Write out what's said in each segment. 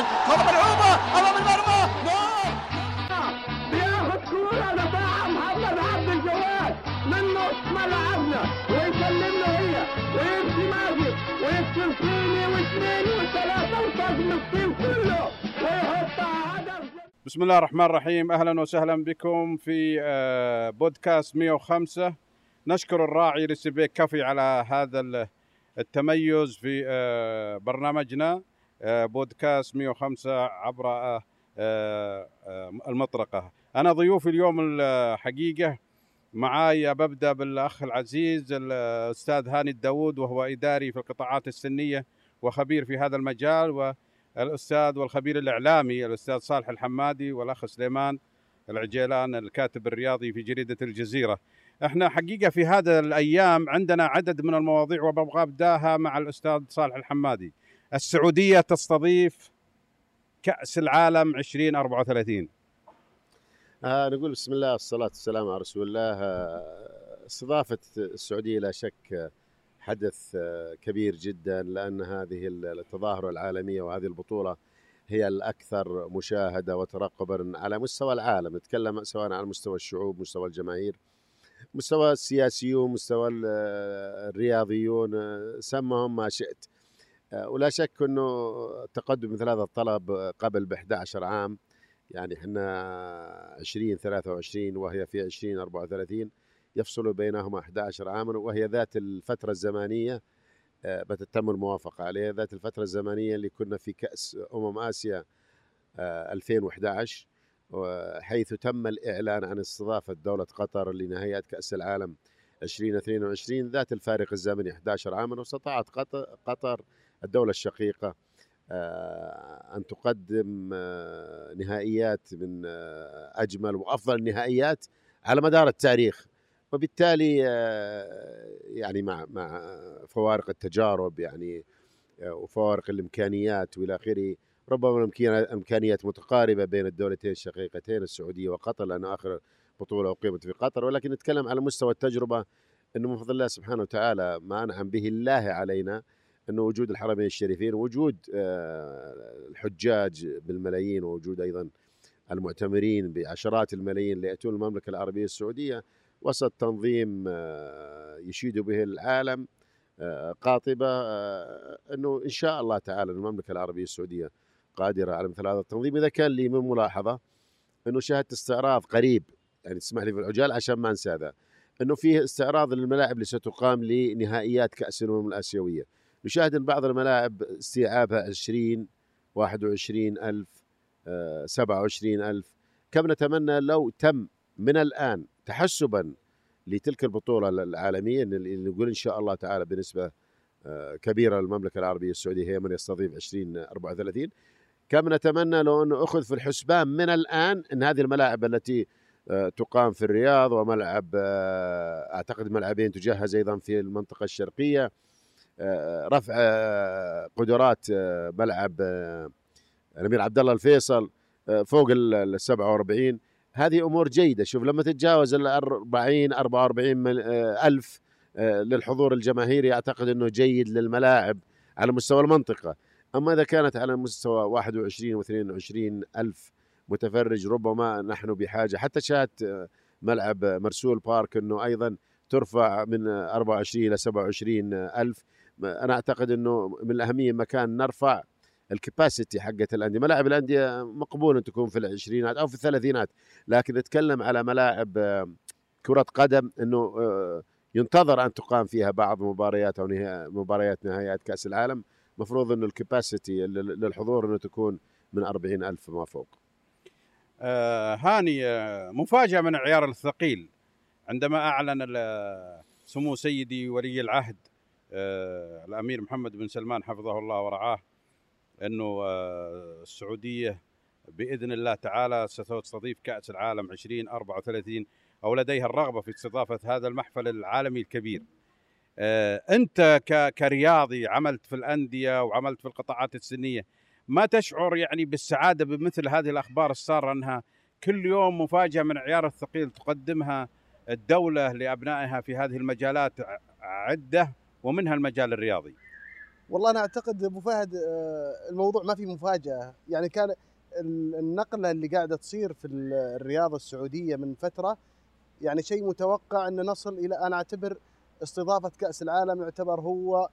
الخارج خطأ ملعوبة أمام المرمى. بياخد كورة دفاع محمد عبد الجواد من نص ملعبنا ويسلم له هي ويمشي ماجد فيني واثنين الصيف كله. ويحطها هدف بسم الله الرحمن الرحيم. أهلا وسهلا بكم في آه، بودكاست 105 نشكر الراعي لسبيك كافي على هذا ال- التميز في آه، برنامجنا. بودكاست 105 عبر آه، آه، المطرقة أنا ضيوف اليوم الحقيقة معاي ببدأ بالأخ العزيز الأستاذ هاني الداوود وهو إداري في القطاعات السنية وخبير في هذا المجال والأستاذ والخبير الإعلامي الأستاذ صالح الحمادي والأخ سليمان العجيلان الكاتب الرياضي في جريدة الجزيرة. إحنا حقيقة في هذا الأيام عندنا عدد من المواضيع وببغى أبدأها مع الأستاذ صالح الحمادي. السعودية تستضيف كأس العالم 2034 آه نقول بسم الله والصلاة والسلام على رسول الله. آه، استضافة السعودية لا شك آه، حدث آه، كبير جدا لأن هذه التظاهرة العالمية وهذه البطولة هي الأكثر مشاهدة وترقبا على مستوى العالم. نتكلم سواء على مستوى الشعوب مستوى الجماهير مستوى السياسيون مستوى ال- الرياضيون. آه، سمهم ما شئت. آه، ولا شك أنه تقدم مثل هذا الطلب قبل ب 11 عام. يعني إحنا 2023 وهي في 2034 يفصل بينهما 11 عاما وهي ذات الفترة الزمانية آه، بتتم الموافقة عليها ذات الفترة الزمنية اللي كنا في كأس أمم آسيا آه، 2011 حيث تم الإعلان عن استضافة دولة قطر لنهايات كأس العالم 2022 ذات الفارق الزمني 11 عاما واستطاعت قطر الدولة الشقيقة آه، أن تقدم آه، نهائيات من آه، أجمل وأفضل النهائيات على مدار التاريخ. وبالتالي يعني مع مع فوارق التجارب يعني وفوارق الإمكانيات وإلى آخره ربما الإمكان- الإمكانيات متقاربة بين الدولتين الشقيقتين السعودية وقطر لأن آخر بطولة أقيمت في قطر. ولكن نتكلم على مستوى التجربة أنه من فضل الله سبحانه وتعالى ما أنعم به الله علينا إنه وجود الحرمين الشريفين وجود آه، الحجاج بالملايين ووجود أيضا المعتمرين بعشرات الملايين اللي يأتون المملكة العربية السعودية وسط تنظيم آه، يشيد به العالم آه، قاطبة إنه إن شاء الله تعالى المملكة العربية السعودية قادرة على مثل هذا التنظيم. إذا كان لي من ملاحظة إنه شاهدت استعراض قريب يعني تسمح لي في العجال عشان ما أنسى هذا إنه فيه استعراض للملاعب اللي ستقام لنهائيات كأس الأمم الآسيوية. نشاهد إن بعض الملاعب استيعابها 20 21 ألف آه، 27 ألف. كم نتمنى لو تم من الآن تحسبا لتلك البطولة العالمية اللي نقول إن شاء الله تعالى بنسبة آه، كبيرة للمملكة العربية السعودية هي من يستضيف 2034 كم نتمنى لو أنه أخذ في الحسبان من الآن أن هذه الملاعب التي آه، تقام في الرياض وملعب آه، أعتقد ملعبين تجهز أيضا في المنطقة الشرقية آه، رفع قدرات آه، ملعب آه، الأمير عبد الله الفيصل آه، فوق ال ال 47 هذه أمور جيدة. شوف لما تتجاوز ال 40 44 مل- آه، ألف للحضور الجماهيري أعتقد إنه جيد للملاعب على مستوى المنطقة. أما إذا كانت على مستوى 21 و22 ألف متفرج ربما نحن بحاجة. حتى آه، ملعب مرسول بارك إنه أيضا ترفع من آه، 24 إلى 27 ألف. أنا أعتقد إنه من الأهمية مكان نرفع الكباسيتي حقت الأندية، ملاعب الأندية مقبول أن تكون في العشرينات أو في الثلاثينات، لكن نتكلم على ملاعب آه، كرة قدم إنه آه، ينتظر أن تقام فيها بعض مباريات أو نها- مباريات نهائيات كأس العالم، مفروض إنه الكباسيتي لل- للحضور إنه تكون من 40 ألف فما فوق. آه هاني آه مفاجأة من العيار الثقيل. عندما أعلن ال- سمو سيدي ولي العهد آه الأمير محمد بن سلمان حفظه الله ورعاه أنه آه السعودية بإذن الله تعالى ستستضيف كأس العالم 2034 أو لديها الرغبة في استضافة هذا المحفل العالمي الكبير. آه أنت ك- كرياضي عملت في الأندية وعملت في القطاعات السنية ما تشعر يعني بالسعادة بمثل هذه الأخبار السارة أنها كل يوم مفاجأة من عيار الثقيل تقدمها الدولة لأبنائها في هذه المجالات ع- عدة؟ ومنها المجال الرياضي والله أنا أعتقد أبو فهد آه، الموضوع ما في مفاجأة يعني كان ال- النقلة اللي قاعدة تصير في ال- الرياضة السعودية من فترة يعني شيء متوقع أن نصل إلى أنا أعتبر استضافة كأس العالم يعتبر هو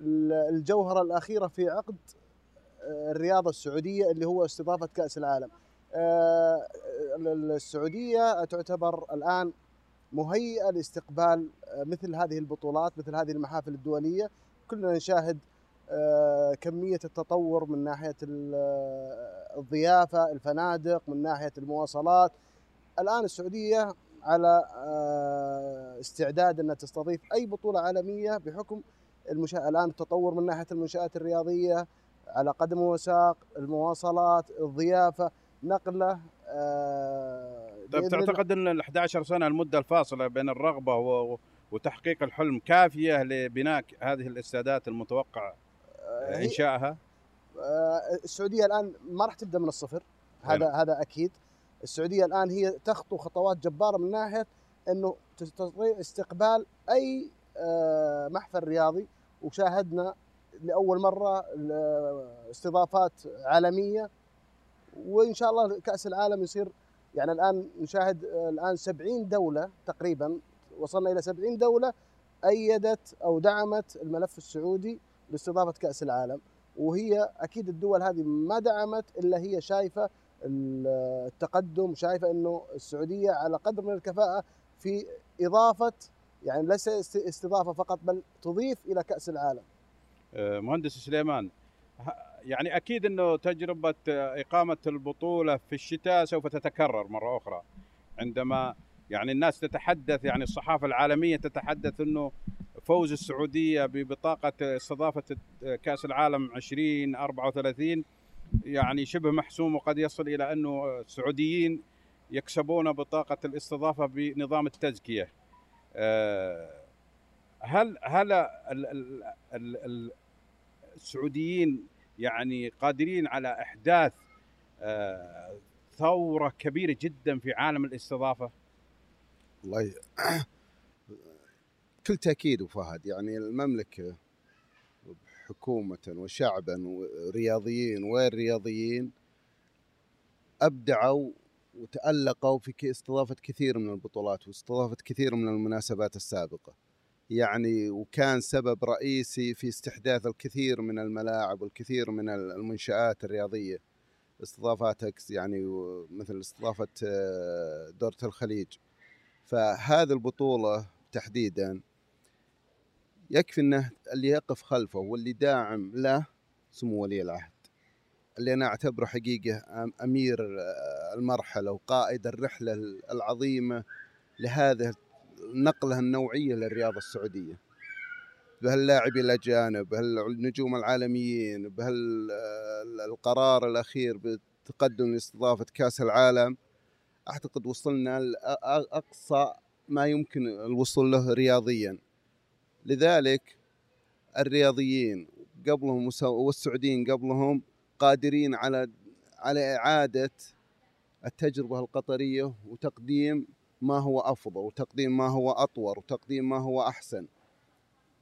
ال- الجوهرة الأخيرة في عقد آه، الرياضة السعودية اللي هو استضافة كأس العالم. آه، ال- ال- السعودية تعتبر الآن مهيئة لاستقبال آه، مثل هذه البطولات مثل هذه المحافل الدولية. كلنا نشاهد آه، كمية التطور من ناحية آه، الضيافة الفنادق من ناحية المواصلات. الآن السعودية على استعداد أنها تستضيف أي بطولة عالمية بحكم المشا... الآن التطور من ناحية المنشآت الرياضية على قدم وساق المواصلات الضيافة. نقلة طيب تعتقد إن ال 11 سنة المدة الفاصلة بين الرغبة و- وتحقيق الحلم كافية لبناء هذه الاستادات المتوقع آه، إنشائها؟ آه، السعودية الآن ما راح تبدأ من الصفر هذا نعم. هذا أكيد السعودية الآن هي تخطو خطوات جبارة من ناحية إنه تستطيع استقبال أي آه، محفل رياضي وشاهدنا لأول مرة استضافات عالمية وإن شاء الله كأس العالم يصير يعني الآن نشاهد الآن 70 دولة تقريبا وصلنا إلى 70 دولة أيدت أو دعمت الملف السعودي لاستضافه كأس العالم. وهي أكيد الدول هذه ما دعمت إلا هي شايفة ال- التقدم شايفة إنه السعودية على قدر من الكفاءة في إضافة يعني ليس است- استضافة فقط بل تضيف إلى كأس العالم. آه، مهندس سليمان يعني أكيد إنه تجربة إقامة البطولة في الشتاء سوف تتكرر مرة أخرى عندما يعني الناس تتحدث يعني الصحافة العالمية تتحدث إنه فوز السعودية ببطاقة استضافة كأس العالم 2034 يعني شبه محسوم وقد يصل إلى إنه السعوديين يكسبون بطاقة الاستضافة بنظام التزكية. آه، هل هل ال- ال- ال- ال- السعوديين يعني قادرين على إحداث آه، ثورة كبيرة جدا في عالم الاستضافة؟ والله كل تأكيد وفهد يعني المملكة حكومة وشعبا ورياضيين والرياضيين أبدعوا وتألقوا في استضافة كثير من البطولات واستضافة كثير من المناسبات السابقة يعني وكان سبب رئيسي في استحداث الكثير من الملاعب والكثير من المنشآت الرياضية. استضافات يعني مثل استضافة آه، دورة الخليج. فهذه البطولة تحديدا يكفي إنه اللي يقف خلفه واللي داعم له سمو ولي العهد. اللي أنا أعتبره حقيقة أمير آه، المرحلة وقائد الرحلة العظيمة لهذه النقله النوعية للرياضة السعودية. بهاللاعبين الاجانب بهالنجوم العالميين بهالقرار الأخير بالتقدم لاستضافة كأس العالم. أعتقد وصلنا لاقصى ما يمكن الوصول له رياضيا. لذلك الرياضيين قبلهم والسعوديين قبلهم قادرين على على إعادة التجربة القطرية وتقديم ما هو أفضل وتقديم ما هو اطور وتقديم ما هو أحسن.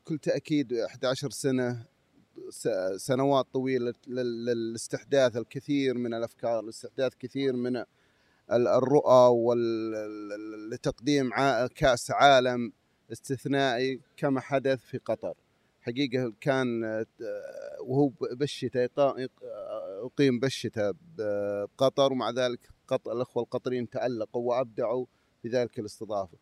بكل تأكيد 11 سنة سنوات طويلة لل- للاستحداث الكثير من الأفكار لاستحداث كثير من ال- الرؤى وال- لتقديم ع- كأس عالم استثنائي كما حدث في قطر. حقيقة كان آه، وهو بالشتاء يق- أقيم بالشتاء بقطر ومع ذلك الأخوة القطريين تألقوا وأبدعوا في ذلك الاستضافة.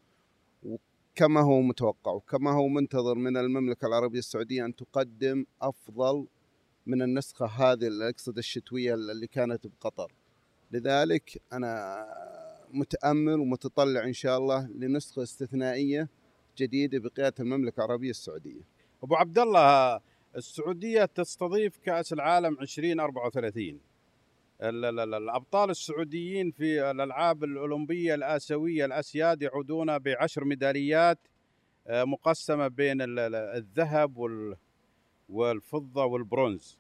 وكما هو متوقع وكما هو منتظر من المملكة العربية السعودية أن تقدم أفضل من النسخة هذه اللي أقصد الشتوية اللي كانت بقطر. لذلك أنا متأمل ومتطلع إن شاء الله لنسخة استثنائية جديدة بقيادة المملكة العربية السعودية. أبو عبد الله السعودية تستضيف كأس العالم 2034 ال- ال- ال- الأبطال السعوديين في الألعاب الأولمبية الآسيوية الأسياد يعودون بعشر ميداليات آه، مقسمة بين ال- ال- الذهب وال- والفضة والبرونز.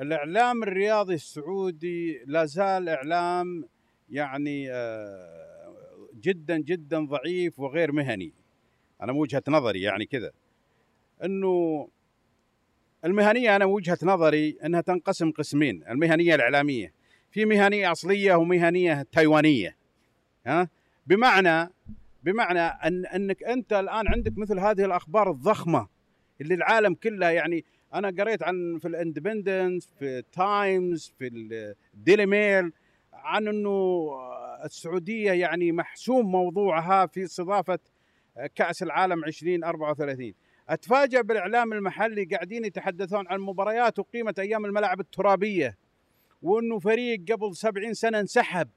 الإعلام الرياضي السعودي لا زال إعلام يعني آه، جدا جدا ضعيف وغير مهني. أنا من وجهة نظري يعني كذا إنه المهنية أنا وجهة نظري إنها تنقسم قسمين المهنية الإعلامية في مهنية أصلية ومهنية تايوانية ها؟ بمعنى بمعنى أن أنك أنت الآن عندك مثل هذه الأخبار الضخمة اللي العالم كله يعني أنا قريت عن في الإندبندنس في تايمز في الديلي ميل عن إنه السعودية يعني محسوم موضوعها في استضافة كأس العالم 2034 أتفاجأ بالإعلام المحلي قاعدين يتحدثون عن مباريات وقيمة أيام الملاعب الترابية. وانه فريق قبل 70 سنة انسحب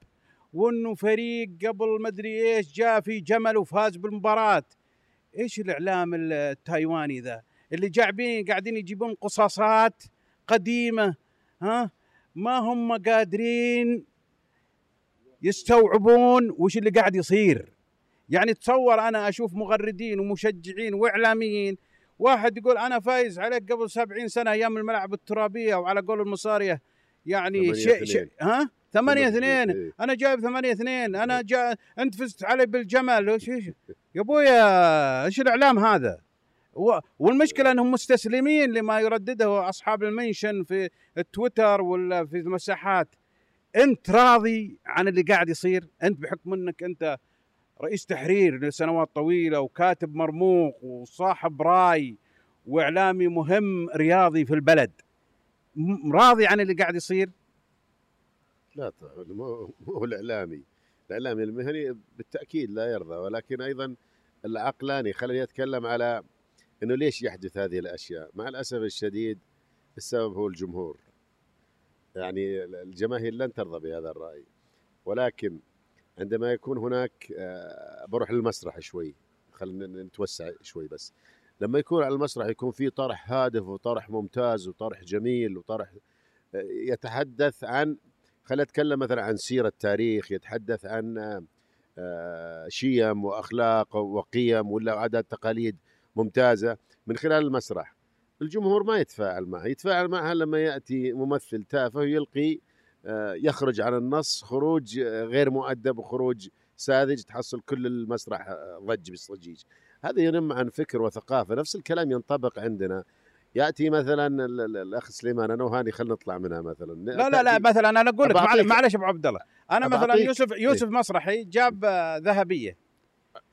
وانه فريق قبل مدري إيش جاء في جمل وفاز بالمباراة. إيش الإعلام التايواني ذا؟ اللي جايبين قاعدين يجيبون قصاصات قديمة ها؟ ما هم قادرين يستوعبون وش اللي قاعد يصير. يعني تصور أنا أشوف مغردين ومشجعين وإعلاميين واحد يقول أنا فايز عليك قبل سبعين سنة أيام الملعب الترابية وعلى قول المصارية. يعني شيء شيء ها؟ ثمانية اثنين. إيه. أنا جايب ثمانية اثنين. أنا جا أنت فزت علي بالجمل وش؟ يا أبويا إيش الإعلام هذا؟ والمشكلة إنهم مستسلمين لما يردده أصحاب المنشن في التويتر ولا في المساحات. أنت راضي عن اللي قاعد يصير؟ أنت بحكم إنك أنت رئيس تحرير لسنوات طويلة وكاتب مرموق وصاحب رأي وإعلامي مهم رياضي في البلد. راضي عن اللي قاعد يصير؟ لا طبعا مو هو الإعلامي. الإعلامي المهني بالتأكيد لا يرضى ولكن أيضا العقلاني خليني أتكلم على إنه ليش يحدث هذه الأشياء؟ مع الأسف الشديد السبب هو الجمهور. يعني الجماهير لن ترضى بهذا الرأي. ولكن عندما يكون هناك آه، بروح للمسرح شوي خلينا نتوسع شوي بس. لما يكون على المسرح يكون في طرح هادف وطرح ممتاز وطرح جميل وطرح يتحدث عن خلينا نتكلم مثلا عن سيرة تاريخ يتحدث عن آه، شيم وأخلاق وقيم ولا عادات تقاليد ممتازة من خلال المسرح. الجمهور ما يتفاعل معه يتفاعل معها لما يأتي ممثل تافه ويلقي آه، يخرج عن النص خروج غير مؤدب وخروج ساذج تحصل كل المسرح آه، ضج بالصجيج هذا ينم عن فكر وثقافة. نفس الكلام ينطبق عندنا. يأتي مثلا ال- ال- الأخ سليمان أنا وهاني خلينا نطلع منها مثلا. لا لا لا مثلا أنا أقول لك معلش أبو عبد الله. أنا مثلا يوسف يوسف مسرحي جاب آه، ذهبية.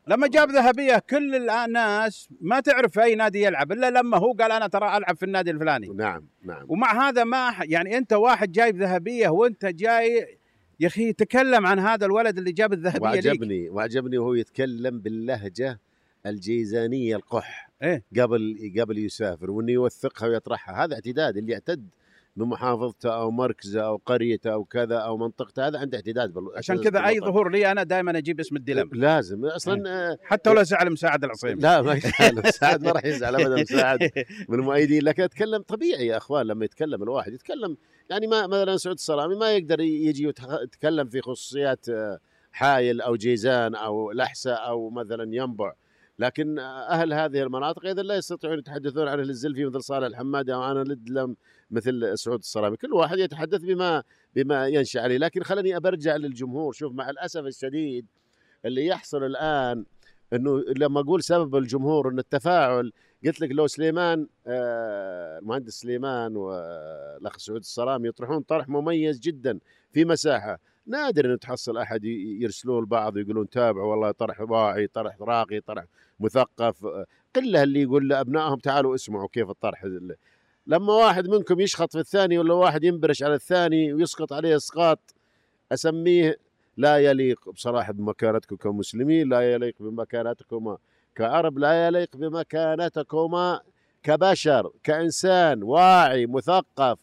لما جاب ذهبية كل الناس ما تعرف أي نادي يلعب إلا لما هو قال أنا ترى ألعب في النادي الفلاني. نعم نعم. ومع هذا ما يعني أنت واحد جايب ذهبية وأنت جاي يا أخي تكلم عن هذا الولد اللي جاب الذهبية ليك. وعجبني وعجبني وهو يتكلم باللهجة الجيزانية القح إيه. قبل قبل يسافر وإنه يوثقها ويطرحها. هذا اعتداد اللي يعتد بمحافظته أو مركزه أو قريته أو كذا أو منطقته هذا عنده اعتداد بال- عشان كذا أي. ظهور لي أنا دائما أجيب اسم الدلم لازم. أصلا آه، حتى ولا زعل مساعد العصيم. لا ما يزعل مساعد ما راح يزعل ابدا مساعد من المؤيدين. لكن أتكلم طبيعي يا أخوان لما يتكلم الواحد يتكلم يعني ما مثلا سعود السلامي ما يقدر يجي يتكلم في خصوصيات آه، حايل أو جيزان أو لحسة أو مثلا ينبع. لكن أهل هذه المناطق أيضا لا يستطيعون يتحدثون عن أهل الزلفي مثل صالح الحمادي أو عن الادلم مثل سعود السلامي كل واحد يتحدث بما بما ينشأ عليه. لكن خلني برجع للجمهور. شوف مع الأسف الشديد اللي يحصل الآن إنه لما أقول سبب الجمهور إن التفاعل قلت لك لو سليمان آه، المهندس سليمان والأخ سعود السلام يطرحون طرح مميز جدا في مساحة. نادر انه تحصل أحد يرسلون البعض ويقولون تابعوا والله طرح واعي طرح راقي طرح مثقف آه، قله اللي يقول لأبنائهم تعالوا اسمعوا كيف الطرح ال- لما واحد منكم يشخط في الثاني ولا واحد ينبرش على الثاني ويسقط عليه إسقاط أسميه لا يليق بصراحة بمكانتكم كمسلمين لا يليق بمكانتكما كعرب لا يليق بمكانتكما كبشر كإنسان واعي مثقف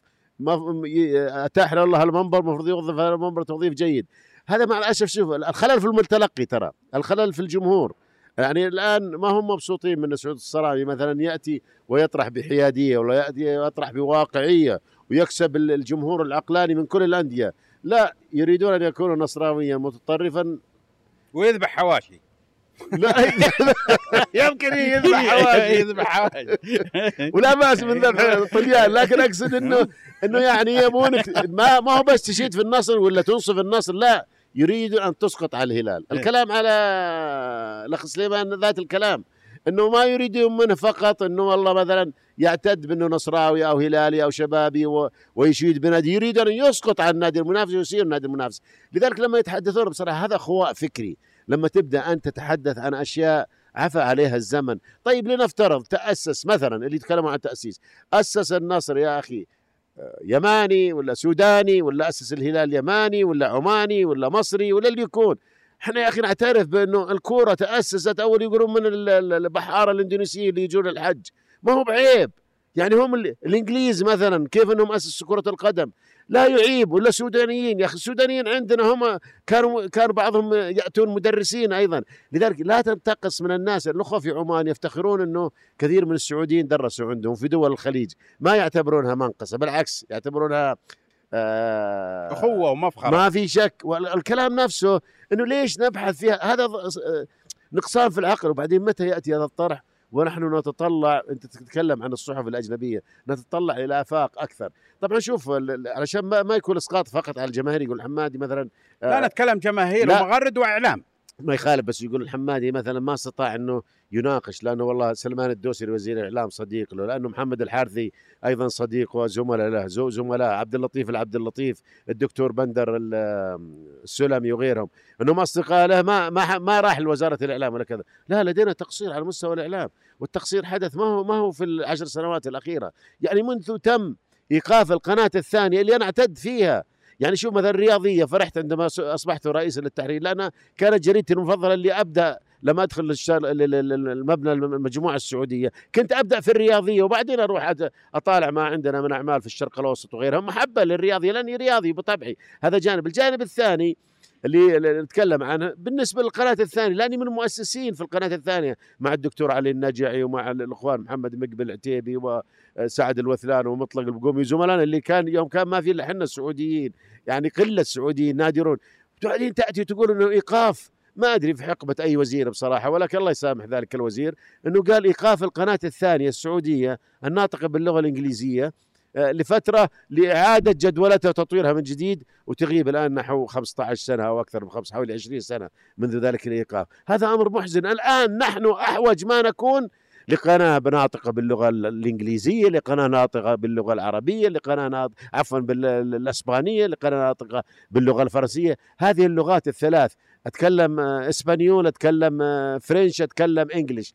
اتاح له الله المنبر المفروض يوظف هذا المنبر توظيف جيد. هذا مع الأسف شوف الخلل في المتلقي ترى الخلل في الجمهور. يعني الآن ما هم مبسوطين من سعود السرامي مثلا يأتي ويطرح بحيادية ولا يأتي ويطرح بواقعية ويكسب ال- الجمهور العقلاني من كل الأندية. لا يريدون أن يكونوا نصرانيا متطرفا. ويذبح حواشي. لا يمكن يذبح حواشي يذبح حواشي ولا بأس من ذبح الطليان لكن أقصد إنه إنه يعني يبونك ما ما هو بس تشيد في النصر ولا تنصف النصر لا. يريدون أن تسقط على الهلال. الكلام على الأخ سليمان ذات الكلام. إنه ما يريدون منه فقط إنه والله مثلا يعتد بأنه نصراوي أو هلالي أو شبابي و... ويشيد بنادي. يريد أن يسقط عن النادي المنافس ويصير النادي المنافس. لذلك لما يتحدثون بصراحة هذا خواء فكري. لما تبدأ انت تتحدث عن أشياء عفى عليها الزمن. طيب لنفترض تأسس مثلا اللي يتكلموا عن التاسيس أسس النصر يا أخي آه، يماني ولا سوداني ولا أسس الهلال يماني ولا عماني ولا مصري ولا اللي يكون. إحنا يا أخي نعترف بأنه الكورة تأسست اول يقولون من البحاره الاندونيسيين اللي يجون الحج. ما هو بعيب. يعني هم الإنجليز مثلا كيف إنهم أسسوا كرة القدم؟ لا يعيب ولا سودانيين. يا أخي السودانيين عندنا هم كانوا كان بعضهم يأتون مدرسين أيضا. لذلك لا تنتقص من الناس. الأخوة في عمان يفتخرون إنه كثير من السعوديين درسوا عندهم في دول الخليج. ما يعتبرونها منقصة بالعكس يعتبرونها آه أخوة ومفخرة. ما في شك. والكلام نفسه إنه ليش نبحث فيها؟ هذا نقصان في العقل. وبعدين متى يأتي هذا الطرح؟ ونحن نتطلع أنت تتكلم عن الصحف الأجنبية نتطلع إلى افاق أكثر. طبعا شوف علشان ما يكون إسقاط فقط على الجماهير يقول الحمادي مثلا لا آه نتكلم جماهير ومغرد وإعلام. ما يخالف بس يقول الحمادي مثلا ما استطاع إنه يناقش لأنه والله سلمان الدوسري وزير الإعلام صديق له لأنه محمد الحارثي أيضا صديق وزملاء له زملاء عبد اللطيف العبد اللطيف الدكتور بندر السلمي وغيرهم إنهم أصدقاء له ما ما ما راح لوزارة الإعلام ولا كذا. لا لدينا تقصير على مستوى الإعلام والتقصير حدث ما هو ما هو في العشر سنوات الأخيرة. يعني منذ تم إيقاف القناة الثانية اللي أنا أعتد فيها يعني شوف مثلا الرياضيه فرحت عندما أصبحت رئيسا للتحرير لأن كانت جريدتي المفضلة اللي أبدأ لما أدخل المبنى المجموعة السعودية. كنت أبدأ في الرياضية وبعدين أروح أطالع ما عندنا من أعمال في الشرق الأوسط وغيرها. محبة للرياضية لأني رياضي بطبعي. هذا جانب. الجانب الثاني اللي نتكلم عنه بالنسبة للقناة الثانية لأني من المؤسسين في القناة الثانية مع الدكتور علي النجعي ومع الأخوان محمد مقبل العتيبي وسعد الوثلان ومطلق البقومي زملائنا اللي كان يوم كان ما في إلا إحنا السعوديين يعني قلة السعوديين نادرون. بعدين تأتي تقول إنه إيقاف ما أدري في حقبة أي وزير بصراحة ولكن الله يسامح ذلك الوزير إنه قال إيقاف القناة الثانية السعودية الناطقة باللغة الإنجليزية آه، لفترة لإعادة جدولتها وتطويرها من جديد وتغيب الآن نحو 15 سنة أو أكثر من خمس حوالي 20 سنة منذ ذلك الإيقاف، هذا أمر محزن، الآن نحن أحوج ما نكون لقناة ناطقة باللغة الإنجليزية، لقناة ناطقة باللغة العربية، لقناة ناطقه عفوا بالاسبانيه، لقناة ناطقة باللغة الفرنسية، هذه اللغات الثلاث أتكلم آه، español، أتكلم آه، French، أتكلم English،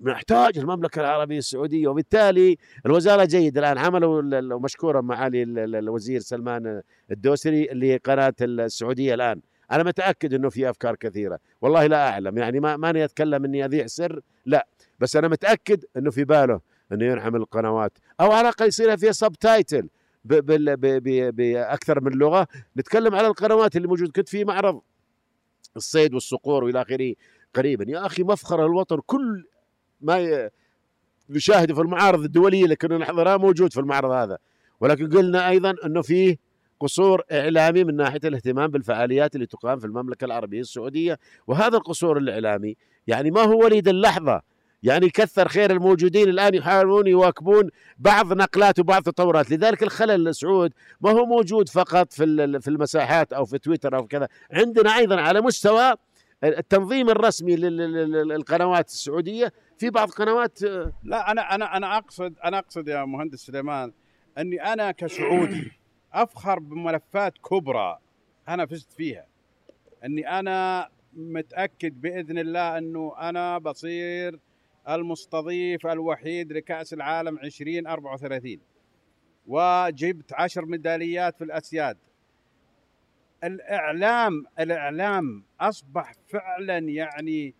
نحتاج المملكة العربية السعودية وبالتالي الوزارة جيد الآن عملوا مشكورا معالي الوزير سلمان الدوسري اللي قناه السعودية الآن. أنا متأكد إنه في أفكار كثيرة. والله لا أعلم. يعني ما ماني أتكلم إني اذيع سر لا. بس أنا متأكد إنه في باله إنه ينعم القنوات. أو على الأقل يصير فيها subtitle بأكثر من لغة. نتكلم على القنوات اللي موجود. كنت في معرض الصيد والصقور والى آخره قريبا. يا أخي مفخر الوطن. كل ما نشاهده في المعارض الدولية اللي كنا نحضرها موجود في المعرض هذا. ولكن قلنا أيضا إنه فيه قصور إعلامي من ناحية الاهتمام بالفعاليات اللي تقام في المملكة العربية السعودية. وهذا القصور الإعلامي يعني ما هو وليد اللحظة. يعني كثر خير الموجودين الآن يحاولون يواكبون بعض نقلات وبعض تطورات. لذلك الخلل السعود ما هو موجود فقط في في المساحات أو في تويتر أو كذا. عندنا أيضا على مستوى التنظيم الرسمي للقنوات السعودية. في بعض قنوات لا أنا أنا أنا أقصد أنا أقصد يا مهندس سليمان أني أنا كسعودي أفخر بملفات كبرى أنا فزت فيها. أني أنا متأكد بإذن الله أنه أنا بصير المستضيف الوحيد لكأس العالم 2034 وجبت عشر ميداليات في الأسياد. الإعلام الإعلام أصبح فعلا يعني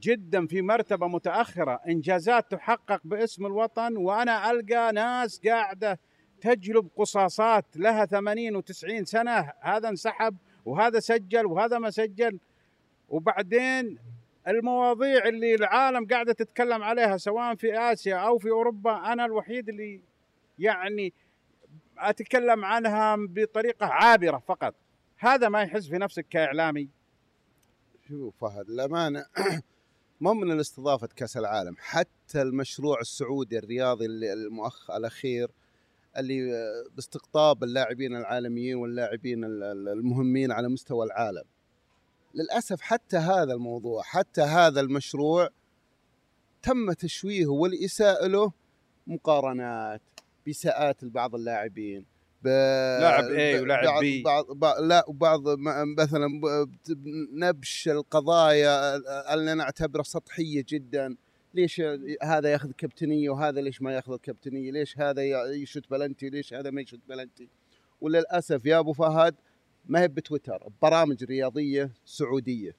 جدا في مرتبة متأخرة. إنجازات تحقق باسم الوطن وأنا ألقى ناس قاعدة تجلب قصاصات لها 80 و90 سنة. هذا انسحب وهذا سجل وهذا ما سجل. وبعدين المواضيع اللي العالم قاعدة تتكلم عليها سواء في آسيا أو في أوروبا أنا الوحيد اللي يعني أتكلم عنها بطريقة عابرة فقط. هذا ما يحس في نفسك كإعلامي شوف فهد الأمانة ما من الاستضافة كأس العالم حتى المشروع السعودي الرياضي المؤخ الأخير اللي باستقطاب اللاعبين العالميين واللاعبين المهمين على مستوى العالم للأسف حتى هذا الموضوع حتى هذا المشروع تم تشويهه والاساءه له مقارنات بإساءات لبعض اللاعبين. لاعب A ولاعب B. بعض بعض لا وبعض مثلا نبش القضايا اللي أنا اعتبرها سطحية جدا. ليش هذا ياخذ كابتنية وهذا ليش ما ياخذ الكابتنية؟ ليش هذا يشوت بلنتي ليش هذا ما يشوت بلنتي؟ وللأسف يا أبو فهد ما هي بتويتر برامج رياضية سعودية.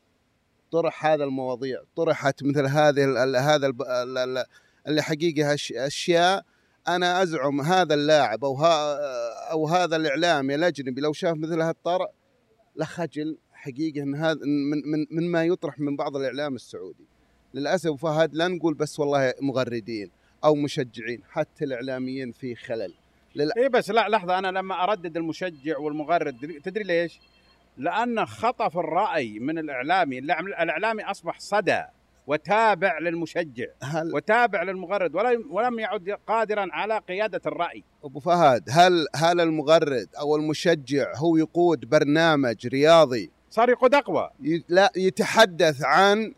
طرح هذا المواضيع طرحت مثل هذه ال- هذا ال- اللي حقيقة أش- أشياء أنا أزعم هذا اللاعب أو ها أو هذا الإعلامي الأجنبي لو شاف مثل هالطرح لخجل حقيقة إن هذا من من من ما يطرح من بعض الإعلام السعودي. للأسف فهد لا نقول بس والله مغردين أو مشجعين حتى الإعلاميين في خلل. اي بس لا لحظة أنا لما أردد المشجع والمغرد تدري ليش؟ لأن خطف الرأي من الإعلامي الإعلامي أصبح صدى. وتابع للمشجع هل وتابع للمغرد ولم يعد قادرا على قيادة الرأي. أبو فهد هل هل المغرد أو المشجع هو يقود برنامج رياضي صار يقود اقوى ي- لا يتحدث عن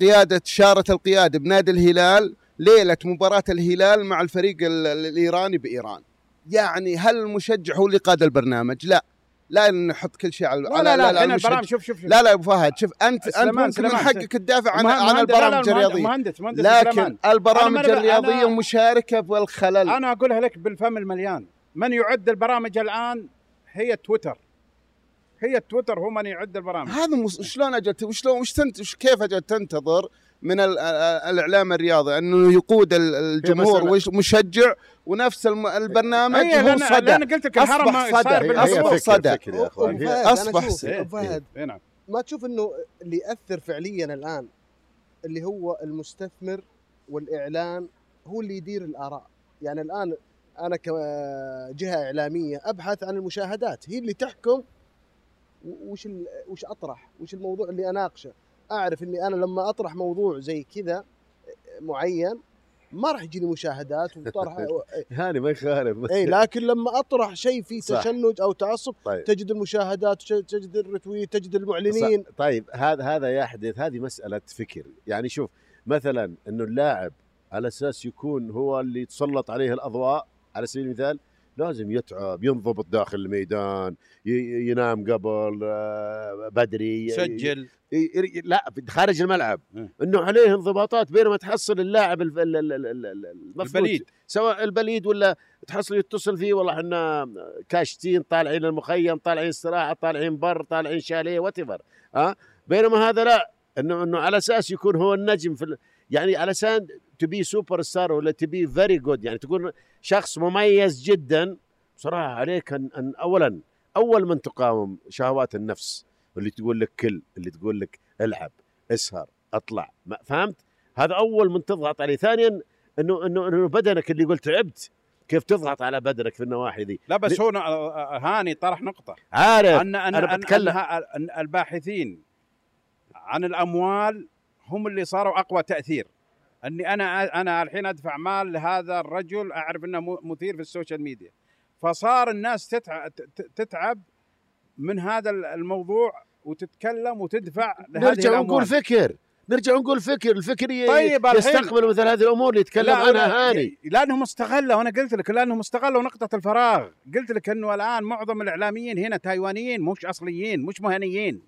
قيادة شارة القيادة بنادي الهلال ليلة مباراة الهلال مع الفريق ال- ال- الإيراني بإيران؟ يعني هل المشجع هو اللي قاد البرنامج؟ لا. لا نحط كل شيء على لا لا لا, لا المشجع. البرامج شوف شوف, شوف. لا لا أبو فهد شوف انت أنت ممكن من حقك تدافع عن عن لا، لا، البرامج الرياضية مهندس مهندس لكن. البرامج الرياضية مشاركة بالخلل أنا أقولها لك بالفم المليان من يعد البرامج الآن هي تويتر هي تويتر هو من يعد البرامج هذا مس... شلون أجل وشلون وش تنت وش كيف أجل تنتظر من ال... ال- الإعلام الرياضي أنه يقود ال- الجمهور مسألة- وش مشجع ونفس الم... البرنامج هو صدى. لأن قلت لك الهرم أصبح ما صدى. فكر صدى. هي- فهد،. أبو فهد إيه نعم. ما تشوف إنه اللي يأثر فعليا الآن اللي هو المستثمر والإعلان هو اللي يدير الآراء. يعني الآن أنا كجهة إعلامية أبحث عن المشاهدات هي اللي تحكم وش ال- وش أطرح وش الموضوع اللي أناقشه. أعرف إني أنا لما أطرح موضوع زي كذا معين ما راح يجيني مشاهدات وطرح هاني ما يخالف إي لكن لما أطرح شيء فيه. تشنج أو تعصب طيب تجد المشاهدات تجد الرتويت تجد المعلنين صح. طيب هذا هذا يحدث هذه مسألة فكر يعني شوف مثلا إنه اللاعب على أساس يكون هو اللي يتسلط عليه الأضواء على سبيل المثال لازم يتعب ينضبط داخل الميدان ينام قبل آه، بدري سجل ي- ي- لا خارج الملعب. إنه عليه انضباطات بينما تحصل اللاعب البليد. سواء البليد ولا تحصل يتصل فيه والله إحنا كاشتين طالعين المخيم طالعين استراحة طالعين بر طالعين شاليه what ها؟ بينما هذا لا. انه إنه على أساس يكون هو النجم في يعني أساس تبي سوبر ستار ولا تبي very good يعني تكون شخص مميز جدا بصراحة عليك ان, أن اولا أول من تقاوم شهوات النفس اللي تقول لك كل اللي تقول لك العب اسهر اطلع ما فهمت؟ هذا أول من تضغط عليه. ثانيا إنه إنه إنه بدنك اللي قلت تعبت كيف تضغط على بدنك في النواحي ذي؟ لا بس هو ن- هاني طرح نقطة. عارف. ان ان أنا أن- بتكلم. أن الباحثين عن الأموال هم اللي صاروا أقوى تأثير. أني أنا أنا الحين أدفع مال لهذا الرجل أعرف إنه مثير في social media. فصار الناس تتعب, تتعب من هذا الموضوع وتتكلم وتدفع لهذه نرجع الأموال. نقول فكر. نرجع نقول فكر. الفكر طيب الحين- يستقبل مثل هذه الأمور اللي يتكلم لا، عنها هاني لأنهم استغلوا أنا قلت لك لأنهم استغلوا نقطة الفراغ. قلت لك إنه الآن معظم الإعلاميين هنا تايوانيين مش أصليين مش مهنيين.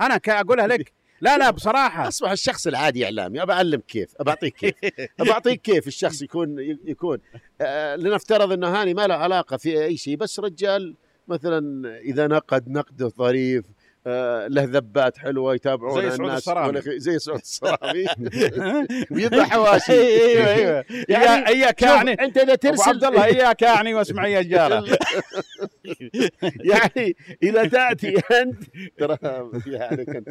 أنا أقولها لك لا لا بصراحة. أصبح الشخص العادي إعلامي. أبى اعلمك كيف. أبى أعطيك كيف. أبى أعطيك كيف الشخص يكون يكون. آه لنفترض إنه هاني ما له علاقة في أي شيء بس رجال مثلا إذا نقد نقده ظريف له ذبات حلوة يتابعون زي سعود الصرامي. والأخ- زي سعود الصرامي. ويذبح حواشي. أيوه أيوه يعني اياك يعني أنت إذا ترسل عبد الله إياك يعني واسمعي يا جارة. يعني إذا تأتي انت ترى فيها عليك انت.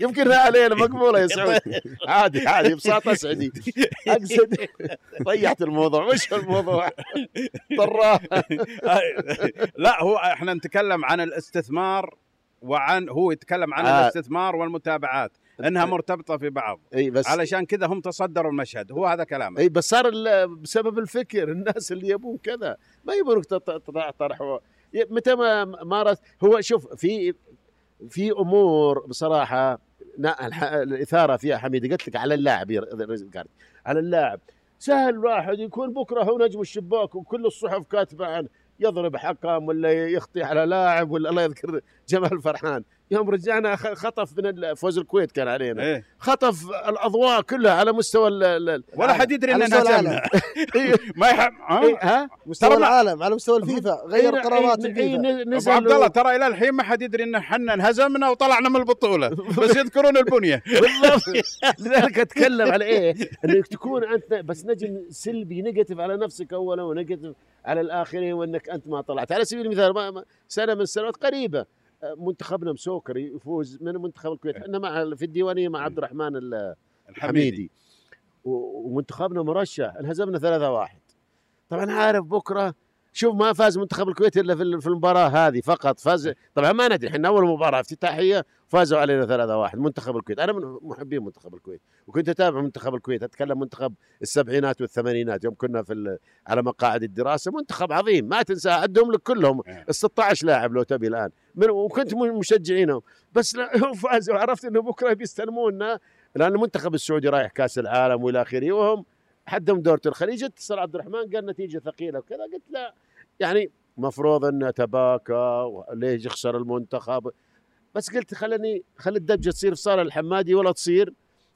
يمكن علينا مقبولة يا سعود. عادي عادي بساطة اسعدي اقصد ضيعت الموضوع. وش الموضوع؟ طراه لا هو إحنا نتكلم عن الاستثمار وعن هو يتكلم عن آه. الاستثمار والمتابعات إنها مرتبطة في بعض إي بس علشان كذا هم تصدروا المشهد هو هذا كلامه إي بس صار بسبب الفكر الناس اللي يبون كذا ما يبونك تط- تطلع طرح متى ما مارس هو شوف في في أمور بصراحة الإثارة فيها حميده قلت لك على اللاعب. على اللاعب سهل واحد يكون بكرة هو نجم الشباك وكل الصحف كاتبة عنه يضرب حكم ولا يخطي على لاعب ولا الله يذكر جمال فرحان. يوم رجعنا خ- خطف من فوز الكويت كان علينا. إيه. خطف الأضواء كلها على مستوى ال- ال- ولا حد يدري على ان مستوى انهزمنا ما يح... إيه، ها؟ مستوى العالم على مستوى الفيفا. غير إيه، قرارات إيه، إيه، الفيفا ابو عبد الله ترى إلى الحين ما حد يدري إن إحنا انهزمنا وطلعنا من البطولة. بس يذكرون البنية. بالضبط. لذلك أتكلم على إيه؟ إنك تكون انت بس نجم سلبي negative على نفسك اولا و negative على الآخرين وإنك أنت ما طلعت. على سبيل المثال سنة من السنوات قريبة. منتخبنا مسوكر يفوز من منتخب الكويت. إحنا مع في الديوانية مع عبد الرحمن ال- الحميدي. ومنتخبنا مرشح انهزمنا 3-1 طبعا عارف بكرة شوف ما فاز منتخب الكويت إلا في ال- في المباراة هذه فقط. فاز طبعا ما ندري إحنا أول مباراة افتتاحيه فازوا علينا 3-1 منتخب الكويت. أنا من محبين منتخب الكويت وكنت أتابع منتخب الكويت أتكلم منتخب السبعينات والثمانينات يوم كنا في على مقاعد الدراسة. منتخب عظيم ما تنسى عدهم لك كلهم. إيه. ال 16 لاعب لو تبي الآن. من وكنت مشجعينهم. بس فازوا وعرفت إنه بكرة بيستلمونا لأن المنتخب السعودي رايح كأس العالم والى آخره وهم حدهم دورة الخليج. اتصل عبد الرحمن قال نتيجة ثقيلة وكذا. قلت لا يعني مفروض أن تباكى ليش يخسر المنتخب. بس قلت خلني خلي الدبجة تصير في صالح الحمادي ولا تصير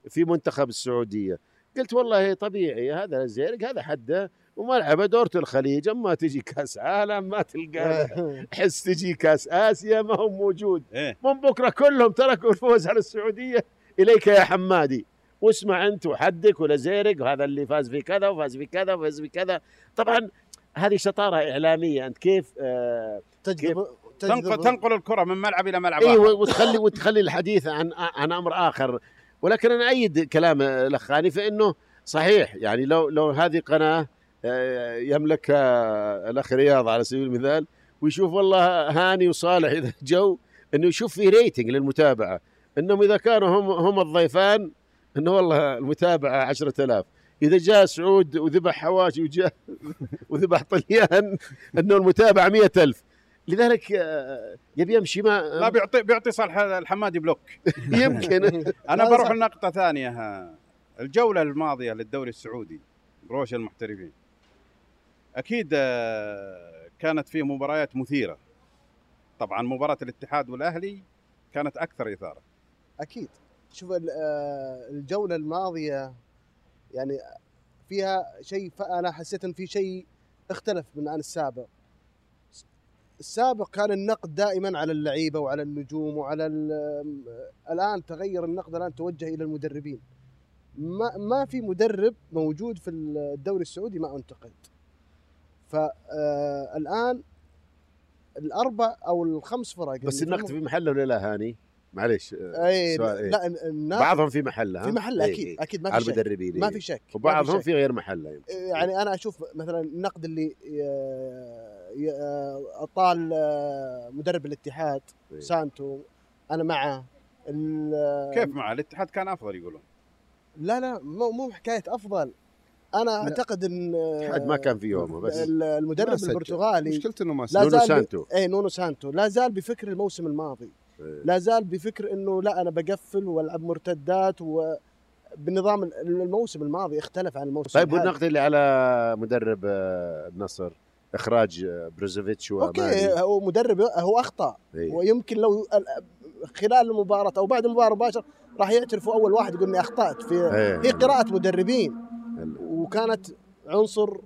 في منتخب السعودية. قلت والله طبيعي هذا زيرق هذا حده. وملعبه دورة الخليج. أما تجي كأس عالم ما تلقى. حس تجي كأس آسيا ما هو موجود. إيه. من بكرة كلهم تركوا الفوز على السعودية. إليك يا حمادي. واسمع أنت وحدك ولا زيرق وهذا اللي فاز في كذا وفاز في كذا وفاز في كذا. طبعا هذه شطارة إعلامية. أنت كيف آه تجذب تنقل تنقل الكرة من ملعب إلى ملعب اي. وتخلي وتخلي الحديث عن عن أمر آخر. ولكن أنا أيد كلام الاخ هاني فإنه صحيح. يعني لو لو هذه قناة آه، يملكها الأخ رياض على سبيل المثال ويشوف والله هاني وصالح إذا جو إنه يشوف في rating للمتابعة. إنهم إذا كانوا هم هم الضيفان إنه والله المتابعة 10000 إذا جاء سعود وذبح حواشي وجاء وذبح طليان إنه المتابعة 100000 لذلك آه، يبي يمشي ما لا بيعطي بيعطي صالح الحمادي block. يمكن. أنا بروح. لنقطة ثانية. ها. الجولة الماضية للدوري السعودي روشن المحترفين. أكيد آه، كانت فيه مباريات مثيرة. طبعا مباراة الاتحاد والأهلي كانت أكثر إثارة. أكيد. شوف آه، الجولة الماضية يعني فيها شيء ف- أنا حسيت إن في شيء اختلف من عن السابق. السابق كان النقد دائما على اللعيبة وعلى النجوم وعلى ال- الآن تغير النقد الآن توجه إلى المدربين. ما ما في مدرب موجود في الدوري السعودي ما أنتقد. فالان الأربع أو الخمس فرق بس النقد في محله ولا لا هاني؟ معليش أي سؤال إيه؟ لا النقد بعضهم في محله؟ في محله إيه، أكيد إيه. أكيد ما في شك المدربين ما إيه. في شك في وبعضهم شك. في غير محله يمكن يعني أنا أشوف مثلا النقد اللي ي- ي- طال آه، مدرب الاتحاد إيه. سانتو أنا معه كيف مع الاتحاد كان أفضل يقولون لا لا مو مو حكاية أفضل أنا أعتقد إن الاتحاد ما كان في يومه بس المدرب. البرتغالي مشكلته إنه ما سجل. نونو سانتو. اي نونو سانتو لا زال بفكر الموسم الماضي إيه. لا زال بفكر إنه لا أنا بقفل وألعب مرتدات وبنظام الموسم الماضي اختلف عن الموسم طيب. والنقد اللي على مدرب آه، النصر إخراج آه، بروزوفيتش okay هو مدرب هو أخطأ إيه. ويمكن لو خلال المباراة أو بعد المباراة مباشرة راح يعترفوا أول واحد يقول إني أخطأت في إيه. هي قراءة مدربين ال- وكانت عنصر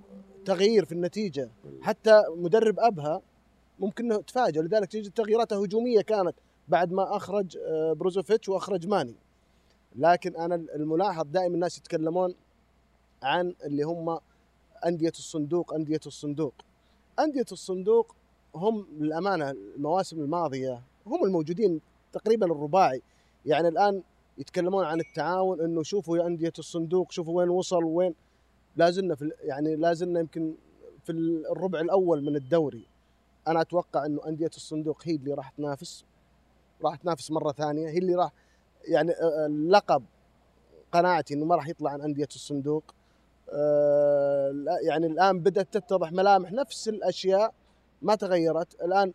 تغيير في النتيجة حتى مدرب أبها ممكن إنه تفاجئ لذلك تجد تغييرات هجومية كانت بعد ما أخرج آه، بروزوفيتش وأخرج ماني. لكن أنا الملاحظ دائما الناس يتكلمون عن اللي هم أندية الصندوق أندية الصندوق. أندية الصندوق هم للأمانة المواسم الماضية هم الموجودين تقريبا الرباعي. يعني الآن يتكلمون عن التعاون إنه شوفوا يا أندية الصندوق شوفوا وين وصل وين. لا زلنا في يعني لا زلنا يمكن في الربع الأول من الدوري. أنا أتوقع إنه أندية الصندوق هي اللي راح تنافس. راح تنافس مرة ثانية. هي اللي راح يعني آه، اللقب قناعتي إنه ما راح يطلع عن أندية الصندوق. آه، يعني الآن بدأت تتضح ملامح. نفس الأشياء ما تغيرت. الآن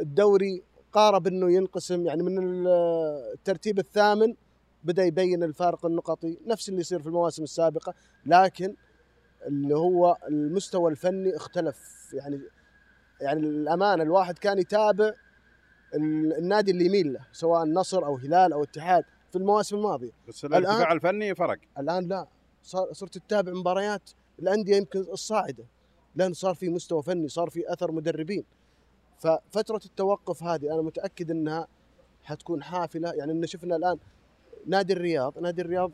الدوري قارب إنه ينقسم. يعني من ال- الترتيب الثامن بدأ يبين الفارق النقطي. نفس اللي يصير في المواسم السابقة. لكن اللي هو المستوى الفني اختلف. يعني يعني الأمانة الواحد كان يتابع النادي اللي يميل له سواء النصر أو هلال أو اتحاد في المواسم الماضية. بس الارتفاع الفني فرق. الآن لا. صار صرت تتابع مباريات الأندية يمكن الصاعدة لأن صار في مستوى فني صار في أثر مدربين. ففترة التوقف هذه أنا متأكد إنها حتكون حافلة. يعني إن شفنا الآن نادي الرياض نادي الرياض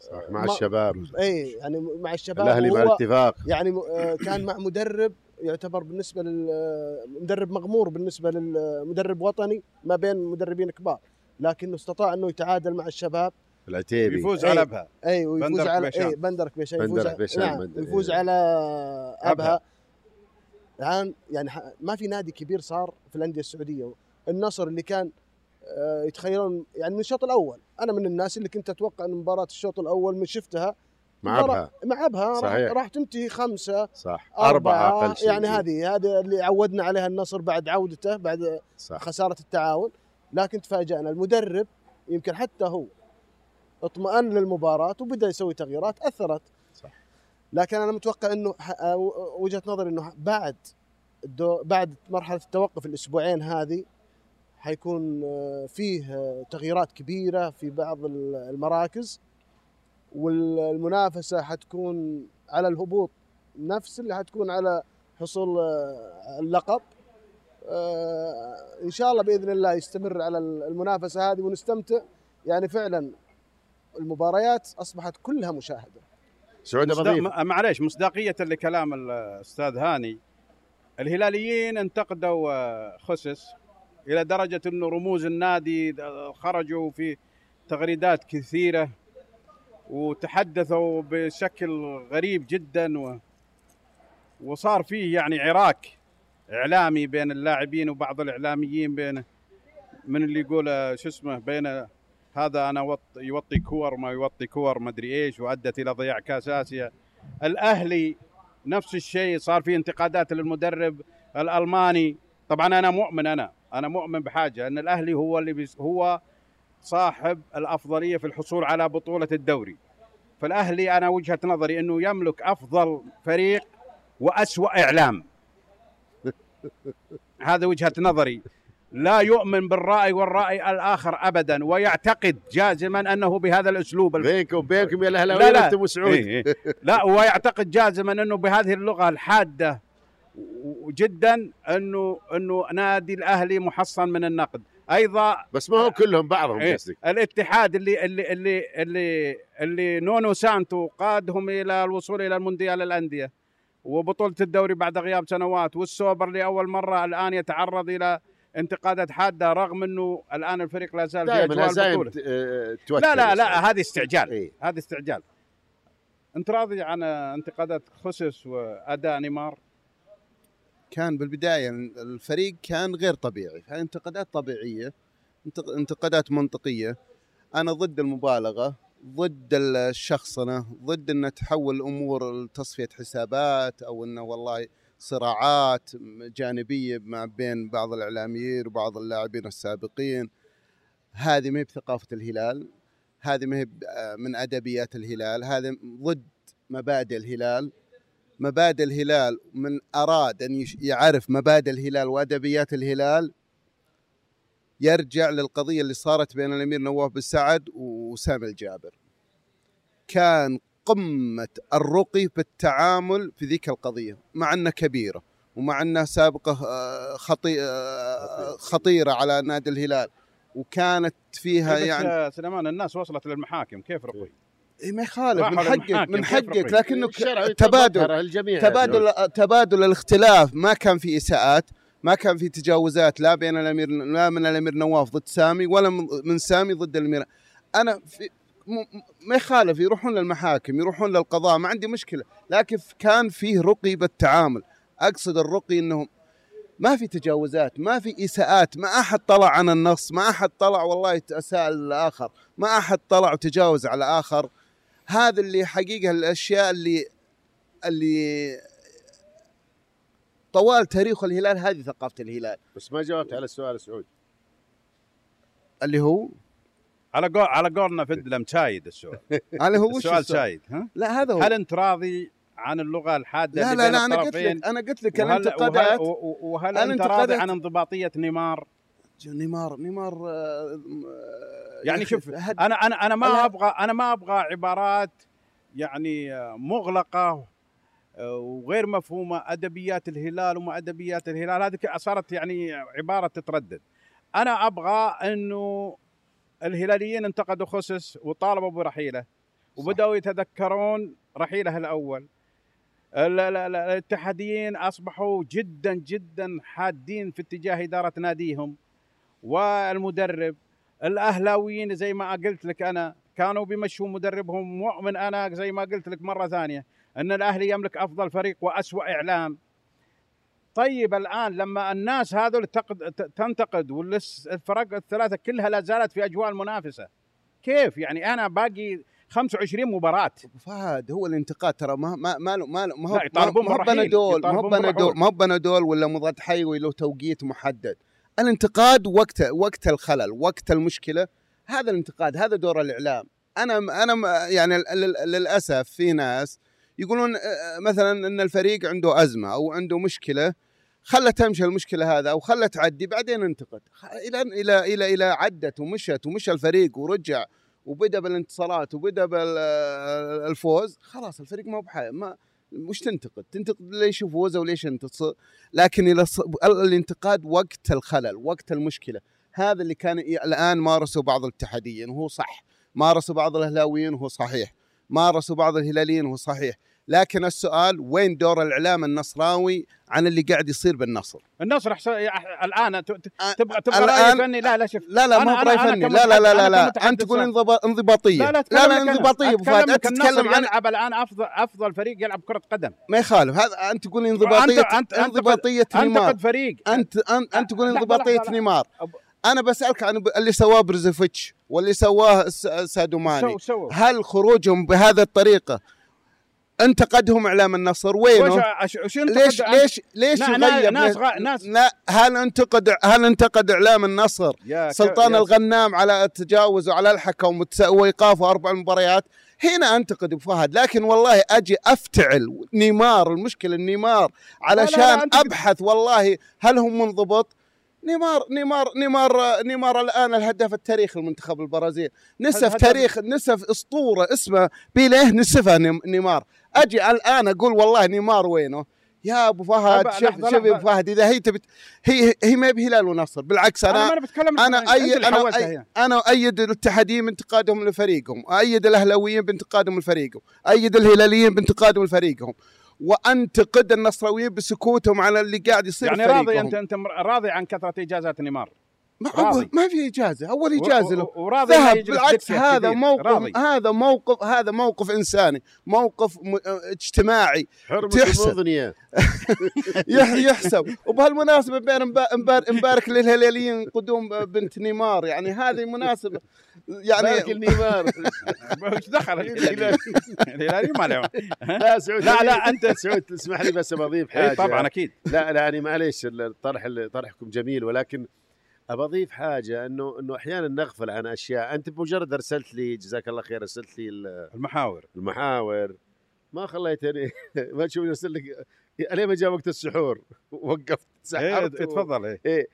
صح مع ما- الشباب. اي يعني مع الشباب الأهلي مع الاتفاق. يعني آه، كان مع مدرب يعتبر بالنسبة لل آه، مدرب مغمور بالنسبة للمدرب وطني ما بين مدربين كبار لكنه استطاع إنه يتعادل مع الشباب العتيبي يفوز إيه. على أبها اي ويفوز على. اي بندرك بيشان يفوز بندرك على بيشان، نعم بندر- يفوز إيه. على أبها. أبها الآن يعني ح- ما في نادي كبير صار في الأندية السعودية النصر اللي كان آه، يتخيلون يعني من الشوط الأول أنا من الناس اللي كنت أتوقع إن مباراة الشوط الأول من شفتها مع أبها. مع أبها راح, صحيح. راح تنتهي خمسة صح. أربعة, أربعة أقل شيء. يعني هذه هذه اللي عودنا عليها النصر بعد عودته بعد صح. خسارة التعاون. لكن تفاجأنا المدرب يمكن حتى هو اطمأن للمباراة وبدأ يسوي تغييرات أثرت. صح. لكن أنا متوقع أنه وجهة نظري أنه بعد الدو بعد مرحلة التوقف الأسبوعين هذه حيكون آه، فيه آه، تغييرات كبيرة في بعض ال- المراكز. والمنافسة حتكون على الهبوط نفس اللي حتكون على حصول آه، اللقب. آه، إن شاء الله بإذن الله يستمر على المنافسة هذه ونستمتع. يعني فعلا المباريات أصبحت كلها مشاهدة. سعود معليش مصداقية لكلام الأستاذ هاني. الهلاليين انتقدوا آه، خسس إلى درجة أنه رموز النادي خرجوا في تغريدات كثيرة. وتحدثوا بشكل غريب جدا و وصار فيه يعني عراك إعلامي بين اللاعبين وبعض الإعلاميين بين من اللي يقول آه، شو اسمه بين هذا أنا وط يوطي كور ما يوطي كور ما أدري إيش وأدت إلى ضياع كأس آسيا. الأهلي نفس الشيء صار في انتقادات للمدرب الألماني. طبعا أنا مؤمن أنا أنا مؤمن بحاجة أن الأهلي هو اللي هو صاحب الأفضلية في الحصول على بطولة الدوري. فالأهلي أنا وجهة نظري أنه يملك أفضل فريق وأسوأ إعلام. هذا وجهة نظري. لا يؤمن بالرأي والرأي الآخر ابدا ويعتقد جازما أنه بهذا الأسلوب الف... بينكم وبينكم يا لا الأهلاوية لا أنتم وسعود إيه إيه. لا ويعتقد جازما أنه بهذه اللغة الحادة جدا أنه أنه نادي الأهلي محصن من النقد. أيضا بس ما هو كلهم بعضهم إيه. قصدك الاتحاد اللي اللي اللي اللي اللي نونو سانتو قادهم إلى الوصول إلى المونديال الأندية وبطولة الدوري بعد غياب سنوات والسوبر لأول مرة الآن يتعرض إلى انتقادات حادة رغم إنه الآن الفريق لا زال في اجواء لا لا لا. هذه استعجال إيه. هذا استعجال أنت راضي عن انتقادات خسس وأداء نيمار كان بالبداية الفريق كان غير طبيعي فانتقادات طبيعية انتق- انتقادات منطقية. أنا ضد المبالغة ضد الشخصنة ضد ان تحول الأمور لتصفية حسابات أو إنه والله صراعات جانبية ما بين بعض الإعلاميين وبعض اللاعبين السابقين. هذه ما هي بثقافة الهلال هذه ما هي ب- من أدبيات الهلال هذه ضد مبادئ الهلال. مبادئ الهلال من أراد أن يش- يعرف مبادئ الهلال وأدبيات الهلال يرجع للقضية اللي صارت بين الأمير نواف بن سعد وسامي الجابر. كان قمة الرقي بالتعامل في ذيك القضية مع أنها كبيرة ومع أنها سابقة آه، خطي آه، خطيرة على نادي الهلال وكانت فيها بس يعني سليمان الناس وصلت للمحاكم كيف رقي؟ إيه ما يخالف من حقك من حقك؟ لكنه تبادل. تبادل تبادل الاختلاف. ما كان في إساءات ما كان في تجاوزات لا بين الأمير لا من الأمير نواف ضد سامي ولا من- سامي ضد الأمير. أنا في ما يخالف يروحون للمحاكم يروحون للقضاء ما عندي مشكلة. لكن كان فيه رقي بالتعامل أقصد الرقي انه ما في تجاوزات ما في إساءات ما أحد طلع عن النص ما أحد طلع والله اساء للاخر ما أحد طلع وتجاوز على اخر هذا اللي حقيقة الأشياء اللي اللي طوال تاريخ الهلال هذه ثقافة الهلال. بس ما جاوبت على السؤال سعود. اللي هو؟ على قول على قولنا فدلم شايد السؤال. على هو وش السؤال السؤال؟ شايد ها؟ لا هذا هو. هل انت راضي عن اللغة الحادة لا اللي لا لا أنا قلت؟ لك أنا قلت لك الانتقادات وهل, وهل, وهل أنت راضي عن انضباطية نيمار؟ نيمار نيمار آه، يعني يا أخي شوف أنا أنا أنا ما أبغى أنا ما أبغى عبارات يعني آه، مغلقة آه، وغير مفهومة أدبيات الهلال وما أدبيات الهلال. هذه صارت يعني عبارة تتردد. أنا أبغى إنه الهلاليين انتقدوا خسس وطالبوا برحيله. وبداوا يتذكرون رحيله الأول. ال- ال- ال- الاتحاديين أصبحوا جدا جدا حادين في اتجاه إدارة ناديهم. والمدرب الأهلاويين زي ما قلت لك أنا كانوا بيمشوا مدربهم مؤمن أنا زي ما قلت لك مرة ثانية إن الأهلي يملك أفضل فريق وأسوأ إعلام. طيب الآن لما الناس هذول تنتقد والفرق الثلاثة كلها لا زالت في أجواء المنافسة. كيف؟ يعني أنا باقي 25 مباراة. أبو فهد هو الانتقاد ترى ما ما ما له ما له ما هو ما هو بنادول ما هو بنادول. ما هو بنادول ولا مضاد حيوي له توقيت محدد. الانتقاد وقت وقت الخلل وقت المشكلة هذا الانتقاد هذا دور الإعلام. أنا أنا يعني لل- للأسف في ناس يقولون آه، مثلا إن الفريق عنده أزمة أو عنده مشكلة خلى تمشي المشكلة هذا أو خلى تعدي بعدين انتقد. إلى إلى إلى إلى عدت ومشت ومشى الفريق ورجع وبدأ بالانتصارات وبدأ بالفوز خلاص الفريق ما بحاجة ما وش تنتقد؟ تنتقد ليش يفوز وليش انتصر؟ لكن الانتقاد وقت الخلل، وقت المشكلة، هذا اللي كان الآن مارسه بعض الاتحاديين وهو صح، مارسه بعض الأهلاويين وهو صحيح، مارسه بعض الهلاليين وهو صحيح، لكن السؤال وين دور الإعلام النصراوي عن اللي قاعد يصير بالنصر؟ النصر أحسن الآن تبغى تبغى رأي فني؟ لا لا شوف. لا لا براي أنا فني. لا لا لا لا, لا. أنت تقول انضبا- انضباطية. لا لا لا, لا. انضباطية أبو فهد. انت تتكلم عن يلعب الآن افضل أفضل فريق يلعب كرة قدم. ما يخالف. هذا أنت تقول انضباطيه أنت- انضباطية نيمار. انتقد فريق. انت انت, أنت تقول انضباطية نيمار. أنا بسألك عن اللي سواه برزوفيتش واللي سواه س- سادو ماني سو سو هل خروجهم بهذه الطريقة انتقدهم اعلام النصر وينه؟ ليش ليش ليش نا- نا- يغير ناس غا- ناس- لا هل انتقد هل انتقد اعلام النصر ك- سلطان يا الغنام على التجاوز وعلى الحكم وإيقافه أربع مباريات. هنا أنتقد أبو فهد لكن والله أجي أفتعل نيمار المشكلة نيمار علشان أبحث والله هل هو منضبط نيمار نيمار نيمار نيمار الآن الهداف التاريخي لمنتخب البرازيل. نسف تاريخ نسف أسطورة اسمه بيليه نسفها نيم- نيمار. أجي الآن أقول والله نيمار وينه؟ يا أبو فهد شوف شوف. أبو فهد إذا هي تبت هي هي ما بهلال ونصر بالعكس أنا أنا بتكلم أنا اللي أنا أي. أنا أؤيد الاتحاديين بانتقادهم لفريقهم، أؤيد الأهلاويين بانتقادهم لفريقهم، أؤيد الهلاليين بانتقادهم لفريقهم، وانتقد النصراويين بسكوتهم على اللي قاعد يصير يعني راضي. انت أنت راضي عن كثرة اجازات نيمار ما راضي. ما في إجازة، أول إجازة له وراضي ذهب بالعكس هذا. موقف راضي. هذا موقف هذا موقف إنساني، موقف م... اجتماعي. تحسب. يحسب. وبهالمناسبة بين مبا- مبار- مبارك للهلاليين قدوم بنت نيمار يعني هذه مناسبة. بارك يعني النيمار وش دخل الهلالي. ما له. لا سعود لا لا أنت سعود تسمح لي بس بضيف حاجة. اي طبعا أكيد. لا لا يعني معليش الطرح طرحكم جميل ولكن أبى أضيف حاجة إنه إنه أحيانا نغفل عن أشياء. أنت بمجرد أرسلت لي جزاك الله خير أرسلت لي ال- المحاور. المحاور. ما خليتني ما تشوف ارسل لك الين ما جاء وقت السحور؟ وقفت إيه سحرت و- تفضل إيه. إيه.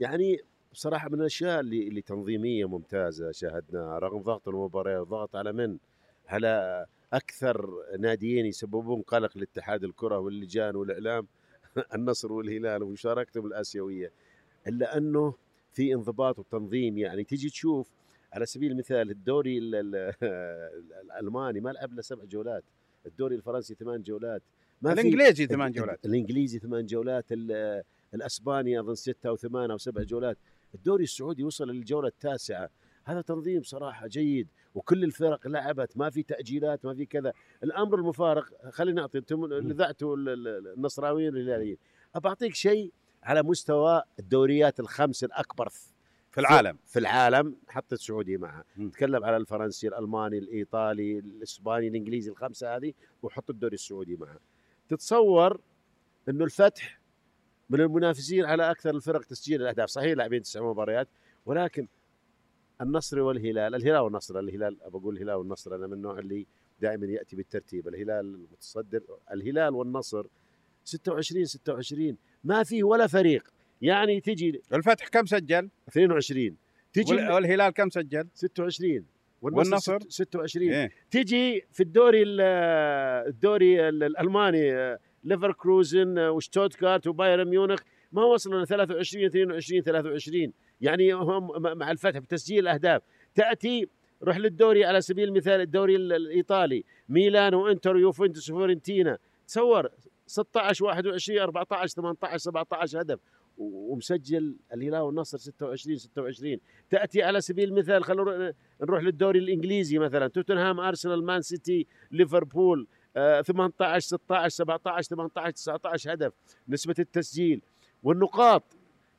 يعني بصراحة من الأشياء اللي اللي تنظيمية ممتازة شاهدناها رغم ضغط المباراه وضغط على من؟ على أكثر ناديين يسببون قلق لاتحاد الكرة واللجان والإعلام النصر والهلال ومشاركتهم الآسيوية. إلا أنه في انضباط وتنظيم. يعني تيجي تشوف على سبيل المثال الدوري ال- ال- الألماني ما لعب له سبع جولات. الدوري الفرنسي ثمان جولات. ما الإنجليزي ثمان جولات. الإنجليزي ثمان جولات. ال- الأسباني أظن ستة أو ثمان أو سبع جولات. الدوري السعودي وصل للجولة التاسعة. هذا تنظيم صراحة جيد. وكل الفرق لعبت. ما في تأجيلات ما في كذا. الأمر المفارق خلينا نعطي أنتم اللي ذعتوا ال- ال- النصراويين والهلاليين أبى أعطيك شيء على مستوى الدوريات الخمس الأكبر في العالم. في العالم حط السعودي معها. نتكلم على الفرنسي الألماني الإيطالي الإسباني الإنجليزي الخمسة هذه وحط الدوري السعودي معها. تتصور إنه الفتح من المنافسين على أكثر الفرق تسجيل الأهداف. صحيح لاعبين تسع مباريات ولكن النصر والهلال الهلال والنصر الهلال بقول الهلال والنصر أنا من النوع اللي دائما يأتي بالترتيب. الهلال المتصدر الهلال والنصر 26 26 ما فيه ولا فريق. يعني تجي الفتح كم سجل؟ 22 تجي وال- والهلال كم سجل؟ 26 والنصر؟ ست- 26 إيه. تجي في الدوري ال- الدوري ال- الألماني ليفركروزن وشتوتغارت وبايرن ميونخ. ما وصلوا ل 23 22 23 يعني هم مع الفتح بتسجيل الاهداف تأتي روح للدوري على سبيل المثال الدوري ال- الإيطالي. ميلان وانتر ويوفنتوس وفورنتينا تصور 16 21 14 18 17 هدف. ومسجل الهلال والنصر 26 26 تأتي على سبيل المثال خلونا نروح للدوري الإنجليزي مثلا. توتنهام أرسنال مان سيتي ليفربول آه، 18 16 17 18 19 هدف. نسبة التسجيل. والنقاط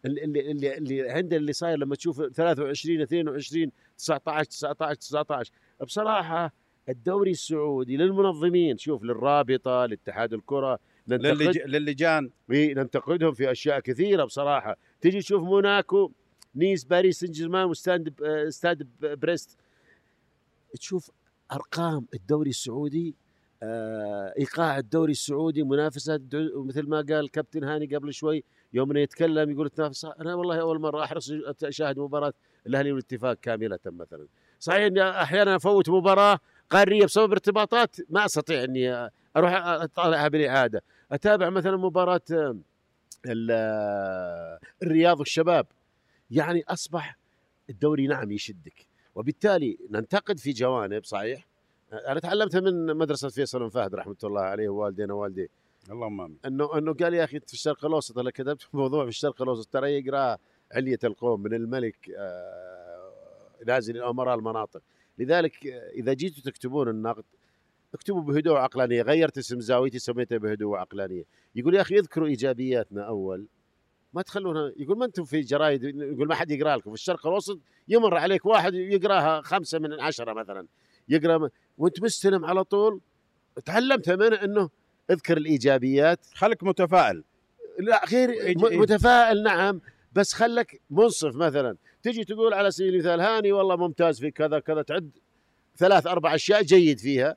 اللي اللي اللي, اللي عند اللي صاير لما تشوف 23 22 19 19 19 بصراحة الدوري السعودي للمنظمين شوف للرابطة لاتحاد الكرة ننتقد للجان إيه، ننتقدهم في أشياء كثيرة بصراحة. تجي تشوف موناكو نيس باريس سان جيرمان وستاند استاد بريست. تشوف أرقام الدوري السعودي آه، إيقاع الدوري السعودي منافسة مثل ما قال الكابتن هاني قبل شوي يوم إنه يتكلم يقول تنافس أنا والله أول مرة أحرص أشاهد مباراة الأهلي والاتفاق كاملة مثلا. صحيح إني أحيانا أفوت مباراة قارية بسبب ارتباطات ما أستطيع إني أروح اطالعها بالاعاده أتابع مثلا مباراة آه، آه، الرياض والشباب. يعني أصبح الدوري نعم يشدك. وبالتالي ننتقد في جوانب صحيح؟ أنا تعلمتها من مدرسة فيصل بن فهد رحمة الله عليه ووالدينا ووالديه اللهم آمين. إنه إنه قال يا أخي في الشرق الأوسط أنا كتبت موضوع في الشرق الأوسط ترى يقرأ علية القوم من الملك آه، نازل إلى أمراء المناطق. لذلك آه، إذا جيتوا تكتبون النقد اكتبوا بهدوء وعقلانيه غيرت اسم زاويتي سميته بهدوء وعقلانيه يقول يا أخي اذكروا إيجابياتنا أول. ما تخلونها يقول ما أنتم في جرايد يقول ما حد يقرأ لكم. في الشرق الأوسط يمر عليك واحد يقرأها خمسة من عشرة مثلا. يقرأ م- وأنت مستلم على طول. تعلمت منه أنه اذكر الإيجابيات. خليك متفائل. لا غير م- متفائل نعم. بس خلك منصف مثلا. تجي تقول على سبيل المثال هاني والله ممتاز في كذا كذا تعد ثلاث أربع أشياء جيد فيها.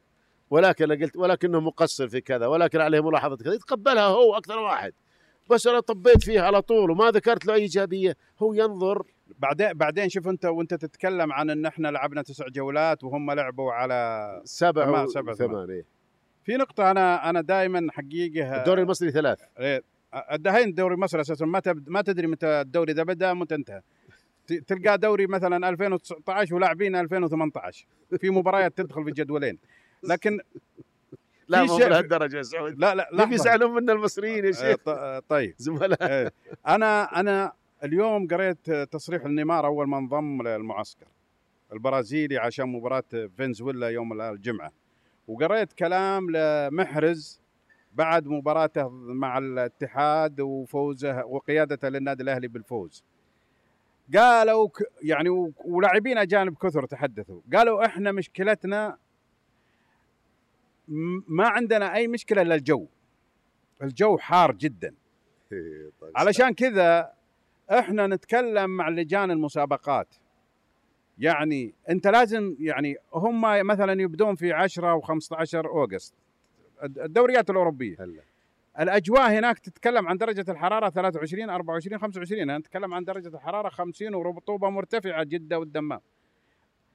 ولكن قلت ولكنه مقصر في كذا ولكن عليه ملاحظة كذا. يتقبلها هو أكثر واحد. بس أنا طبيت فيه على طول وما ذكرت له أي ايجابيه هو ينظر. بعدين بعدين شوف أنت وأنت تتكلم عن إن إحنا لعبنا تسع جولات وهم لعبوا على سبع ثمان- سبع- ثمان. إيه. في نقطة أنا أنا دائما حقيقة الدوري المصري ثلاث. إيه، الدحين الدوري مصر أساسا ما. ما تدري متى الدوري ده بدأ متى انتهى. تلقى دوري مثلا 2019 ولاعبين 2018 في مباريات تدخل في جدولين. لكن لا مو لهالدرجه يا سعود. لا لا ليه لحظة. بيزعلون منا المصريين يا آه، شيخ. آه، طيب. زملاء. إيه. أنا أنا اليوم قريت تصريح النيمار أول ما انضم للمعسكر البرازيلي عشان مباراة فنزويلا يوم الجمعة. وقريت كلام لمحرز بعد مباراته مع الاتحاد وفوزه وقيادته للنادي الأهلي بالفوز. قالوا يعني ولاعبين أجانب كثر تحدثوا. قالوا إحنا مشكلتنا ما عندنا أي مشكلة إلا الجو. الجو حار جدا. إيه، طيب. علشان كذا إحنا نتكلم مع لجان المسابقات. يعني أنت لازم يعني هم مثلا يبدون في 10 و15 أوغست. الد- الدوريات الأوروبية. هلا. الأجواء هناك تتكلم عن درجة الحرارة 23 24 25 أنا نتكلم عن درجة الحرارة 50 ورطوبة مرتفعة جدا والدمام.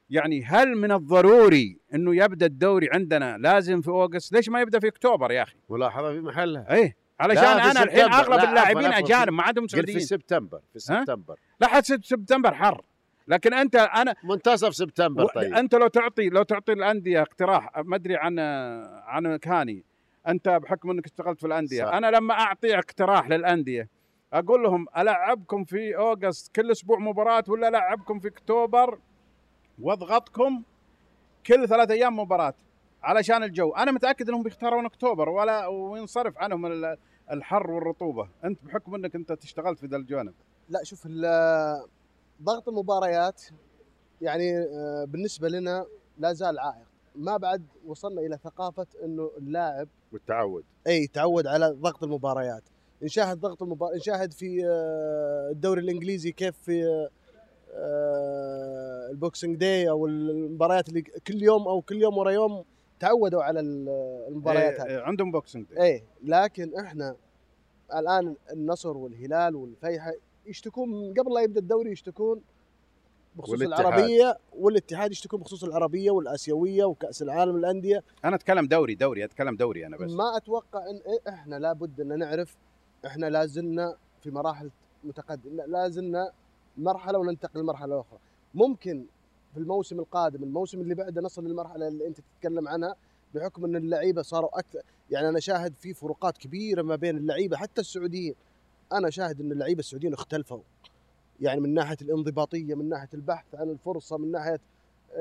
يعني هل من الضروري إنه يبدأ الدوري عندنا لازم في أوغست؟ ليش ما يبدأ في أكتوبر يا أخي؟ ملاحظة في محلها. إيه علشان أنا الحين. أغلب لا، اللاعبين أجانب ما عندهم قل في سعوديين. سبتمبر في سبتمبر. لا حد سب- سبتمبر حر. لكن أنت أنا منتصف سبتمبر طيب. أنت لو تعطي لو تعطي الأندية اقتراح ما أدري عن عن كهاني أنت بحكم إنك اشتغلت في الأندية. صح. أنا لما أعطي اقتراح للأندية أقول لهم ألعبكم في أوغست كل أسبوع مباراة ولا ألعبكم في أكتوبر؟ واضغطكم كل ثلاث أيام مباراة علشان الجو. أنا متأكد إنهم بيختارون أكتوبر ولا وينصرف عنهم ال- الحر والرطوبة. أنت بحكم إنك أنت اشتغلت في ذا الجانب. لا شوف ضغط المباريات يعني آه، بالنسبة لنا لا زال عائق. ما بعد وصلنا إلى ثقافة إنه اللاعب والتعود. إي تعود على ضغط المباريات. نشاهد ضغط المباراة نشاهد في آه، الدوري الإنجليزي كيف في آه، ال Boxing Day أو المباريات اللي كل يوم أو كل يوم ورا يوم تعودوا على ال- المباريات هذه. إيه، عندهم Boxing Day. إيه لكن إحنا الآن النصر والهلال والفيحة يشتكون من قبل لا يبدأ الدوري يشتكون بخصوص والاتحاد. العربية والاتحاد يشتكون بخصوص العربية والآسيوية وكأس العالم للأندية. أنا أتكلم دوري دوري أتكلم دوري أنا بس. ما أتوقع إن إيه إحنا لابد إن نعرف إحنا لازلنا في مراحل متقدمه لا- لازلنا مرحلة وننتقل لمرحلة أخرى. ممكن في الموسم القادم الموسم اللي بعده نصل للمرحلة اللي أنت تتكلم عنها بحكم إن اللعيبة صاروا أكثر يعني أنا شاهد في فروقات كبيرة ما بين اللعيبة حتى السعوديين. أنا شاهد إن اللعيبة السعوديين اختلفوا. يعني من ناحية الانضباطية من ناحية البحث عن الفرصة من ناحية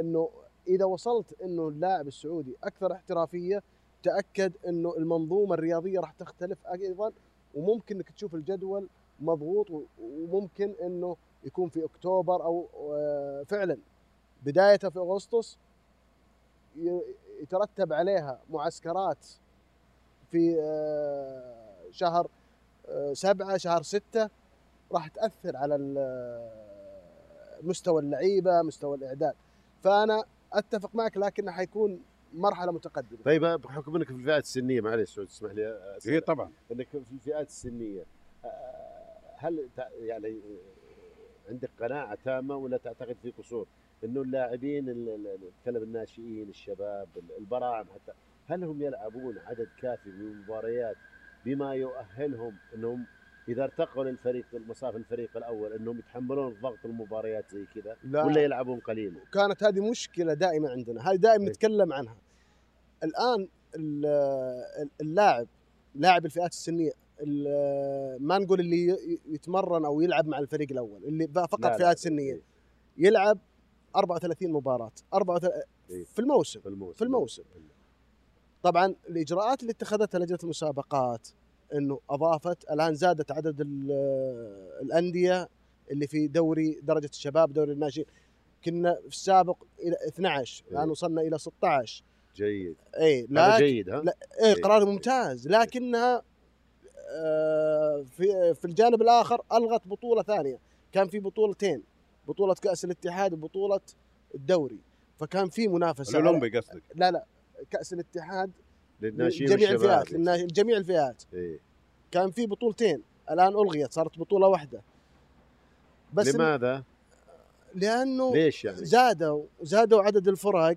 إنه إذا وصلت إنه اللاعب السعودي أكثر احترافية تأكد إنه المنظومة الرياضية راح تختلف أيضا وممكن إنك تشوف الجدول مضغوط وممكن إنه يكون في أكتوبر أو آه، فعلا بدايته في أغسطس يترتب عليها معسكرات في آه، شهر آه، سبعة شهر ستة راح تأثر على مستوى اللعيبة مستوى الإعداد فأنا أتفق معك لكن حيكون مرحلة متقدمة طيب بحكم إنك في الفئات السنية معلش سعود تسمح لي اي أسألك. طبعا إنك في الفئات السنية هل تع- يعني عندك قناعة تامة ولا تعتقد في قصور إنه اللاعبين ال- ال- نتكلم الناشئين الشباب ال- البراعم حتى هل هم يلعبون عدد كافي من المباريات بما يؤهلهم إنهم إذا ارتقوا للفريق المصاف الفريق الأول إنهم يتحملون ضغط المباريات زي كذا لا. ولا يلعبون قليل كانت هذه مشكلة دائمة عندنا هذه دائما إيه. نتكلم عنها الآن ال- اللاعب لاعب الفئات السنية ما نقول اللي يتمرن أو يلعب مع الفريق الأول اللي فقط لا، لا. فئات سنيه يلعب 34 مباراة 34 إيه. في الموسم في الموسم في الموسم. طبعا الإجراءات اللي اتخذتها لجنة المسابقات إنه أضافت الآن زادت عدد ال- الأندية اللي في دوري درجة الشباب دوري الناشئين كنا في السابق إلى 12 الآن إيه. وصلنا إلى 16 جيد اي لكن جيد ها لا إيه. قرار ممتاز لكنها في في الجانب الآخر ألغت بطولة ثانية كان في بطولتين بطولة كأس الاتحاد وبطولة الدوري فكان في منافسة الأولمبي قصدك لا لا كأس الاتحاد للناشئين جميع. الفئات جميع الفئات إيه. كان في بطولتين الآن ألغيت صارت بطولة واحدة بس لماذا؟ لأنه ليش يعني؟ زادوا زادوا عدد الفرق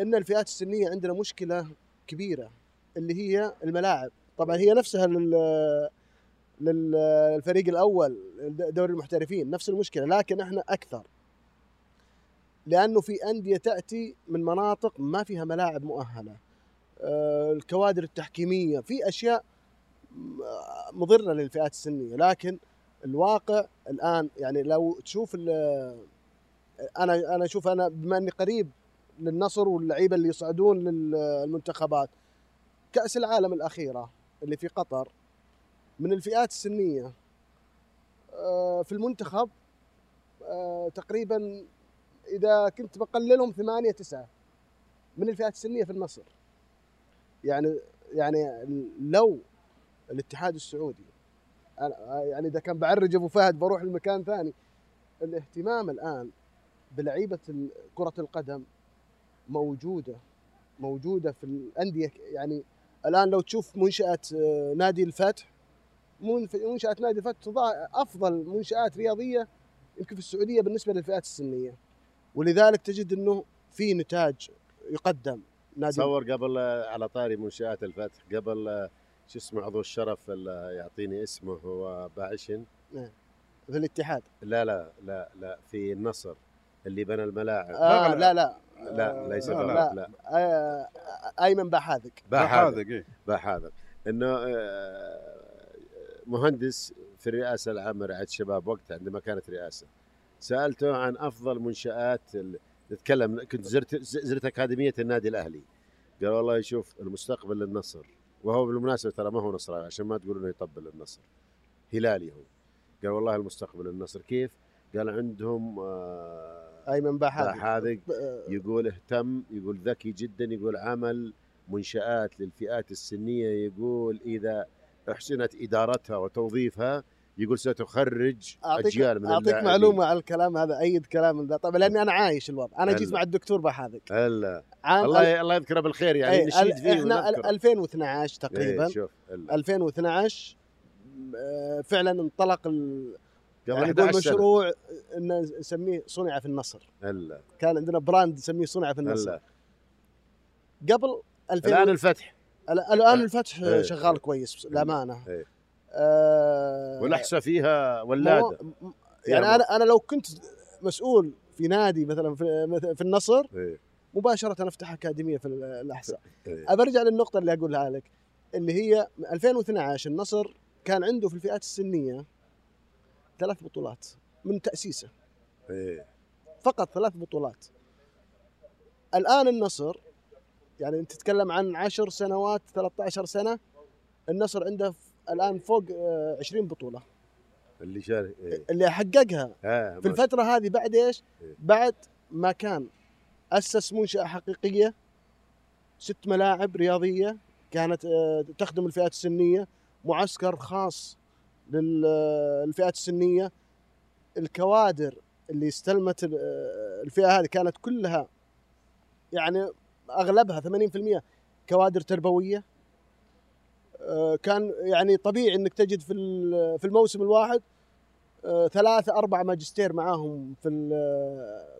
إن الفئات السنية عندنا مشكلة كبيرة اللي هي الملاعب طبعا هي نفسها لل للفريق الأول دوري المحترفين نفس المشكلة لكن إحنا أكثر. لأنه في أندية تأتي من مناطق ما فيها ملاعب مؤهلة. آه، الكوادر التحكيمية في أشياء مضرة للفئات السنية لكن الواقع الآن يعني لو تشوف أنا أنا أشوف أنا بما إني قريب للنصر واللعيبة اللي يصعدون للمنتخبات كأس العالم الأخيرة اللي في قطر من الفئات السنية. آه، في المنتخب آه، تقريبا إذا كنت بقللهم ثمانية تسعة. من الفئات السنية في النصر. يعني يعني لو الاتحاد السعودي يعني إذا كان بعرج أبو فهد بروح لمكان ثاني الاهتمام الآن بلعيبة كرة القدم موجودة موجودة في الأندية يعني الآن لو تشوف منشاه آه، نادي الفتح منشاه نادي الفتح تضع أفضل منشآت رياضية يمكن في السعودية بالنسبة للفئات السنية. ولذلك تجد إنه في نتاج يقدم نادي تصور قبل آه، على طاري منشآت الفتح قبل آه، شو اسمه عضو الشرف اللي يعطيني اسمه هو باعشن. في الاتحاد. لا لا لا لا في النصر اللي بنى الملاعب. آه لا لا. لا ليس لا، لا, لا. لا. آه أيمن باحاذق باحاذق إيه. باحاذق إنه آه، مهندس في الرئاسة العامة رعاية الشباب وقتها عندما كانت رئاسة سألته عن أفضل منشآت ال- نتكلم كنت زرت زرت أكاديمية النادي الأهلي قال والله شوف المستقبل للنصر وهو بالمناسبة ترى ما هو نصراوي عشان ما تقولوا إنه يطبل النصر هلالي هو قال والله المستقبل للنصر كيف؟ قال عندهم آه، ايمن باحاذق آه، يقول اهتم يقول ذكي جدا يقول عمل منشآت للفئات السنية يقول إذا أحسنت إدارتها وتوظيفها يقول ستخرج اعطيك أجيال من أعطيك اللاعبين. معلومة على الكلام هذا أيد كلام ذا طبعا لأني أنا عايش الوضع أنا جيت. مع الدكتور بحاذق هلا الله الله يذكره بالخير يعني إيه، نشيد فيه إحنا ال- ونذكره. 2012 تقريبا إيه شوف هلا. 2012 آه، فعلا انطلق ال... يعني 11 نقول. مشروع ان نسميه صنع في النصر هلا كان عندنا brand نسميه صنع في النصر هلا قبل 2000 الآن الفتح ال- الآن الفتح إيه. شغال كويس للأمانة إيه. آه والاحساء فيها ولادة يعني أنا أنا لو كنت مسؤول في نادي مثلا في, في النصر إيه. مباشرة أفتح أكاديمية في ال- الأحساء إيه. برجع للنقطة اللي أقولها لك اللي هي 2012 النصر كان عنده في الفئات السنية ثلاث بطولات من تأسيسه إيه. فقط ثلاث بطولات الآن النصر يعني أنت تتكلم عن 10 سنوات 13 سنة النصر عنده الآن فوق آه، 20 بطولة اللي شارك إيه. اللي حققها ها في الفترة هذه بعد إيش؟ إيه. بعد ما كان أسس منشاه حقيقية ست ملاعب رياضية كانت آه، تخدم الفئات السنية معسكر خاص للفئات السنية. الكوادر اللي استلمت ال- الفئة هذه كانت كلها يعني أغلبها 80% كوادر تربوية. آه، كان يعني طبيعي إنك تجد في في الموسم الواحد آه، ثلاثة أربعة ماجستير معاهم في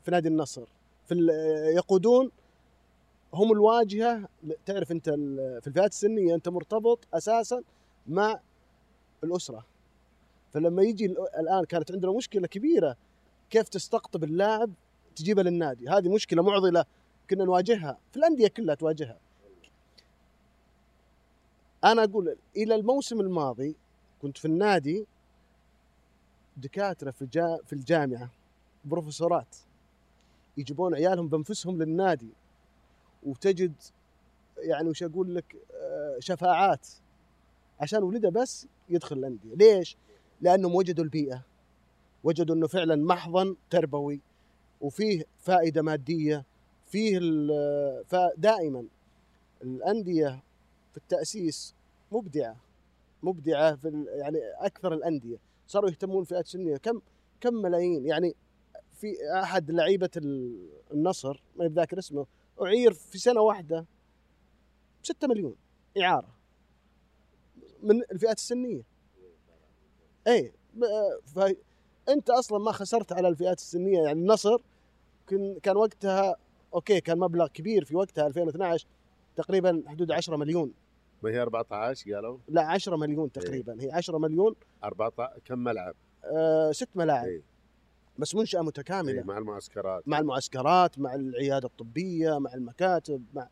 في نادي النصر. في يقودون هم الواجهة تعرف أنت في الفئات السنية أنت مرتبط أساسا مع الأسرة. فلما يجي ال- الآن كانت عندنا مشكلة كبيرة كيف تستقطب اللاعب تجيبه للنادي؟ هذه مشكلة معضلة كنا نواجهها في الأندية كلها تواجهها. أنا أقول إلى الموسم الماضي كنت في النادي دكاترة في في الجامعة بروفيسورات يجيبون عيالهم بأنفسهم للنادي. وتجد يعني وش أقول لك آه، شفاعات عشان ولده بس يدخل الأندية. ليش؟ لأنهم وجدوا البيئة. وجدوا إنه فعلا محضن تربوي وفيه فائدة مادية فيه فدائما الأندية في التأسيس مبدعة مبدعة في يعني أكثر الأندية. صاروا يهتمون فئات سنيه كم كم ملايين؟ يعني في أحد لعيبة ال- النصر ما بذاكر اسمه أعير في سنة واحدة 6 مليون إعارة من الفئات السنية. اي فانت أصلا ما خسرت على الفئات السنية يعني النصر كان كان وقتها أوكي كان مبلغ كبير في وقتها 2012 تقريبا حدود 10 مليون. ما هي 14 قالوا؟ لا 10 مليون تقريبا. هي 10 مليون. 14 كم ملعب؟ آه ست ملاعب. إيه. بس منشأة متكاملة. إيه. مع المعسكرات. مع المعسكرات مع العيادة الطبية مع المكاتب مع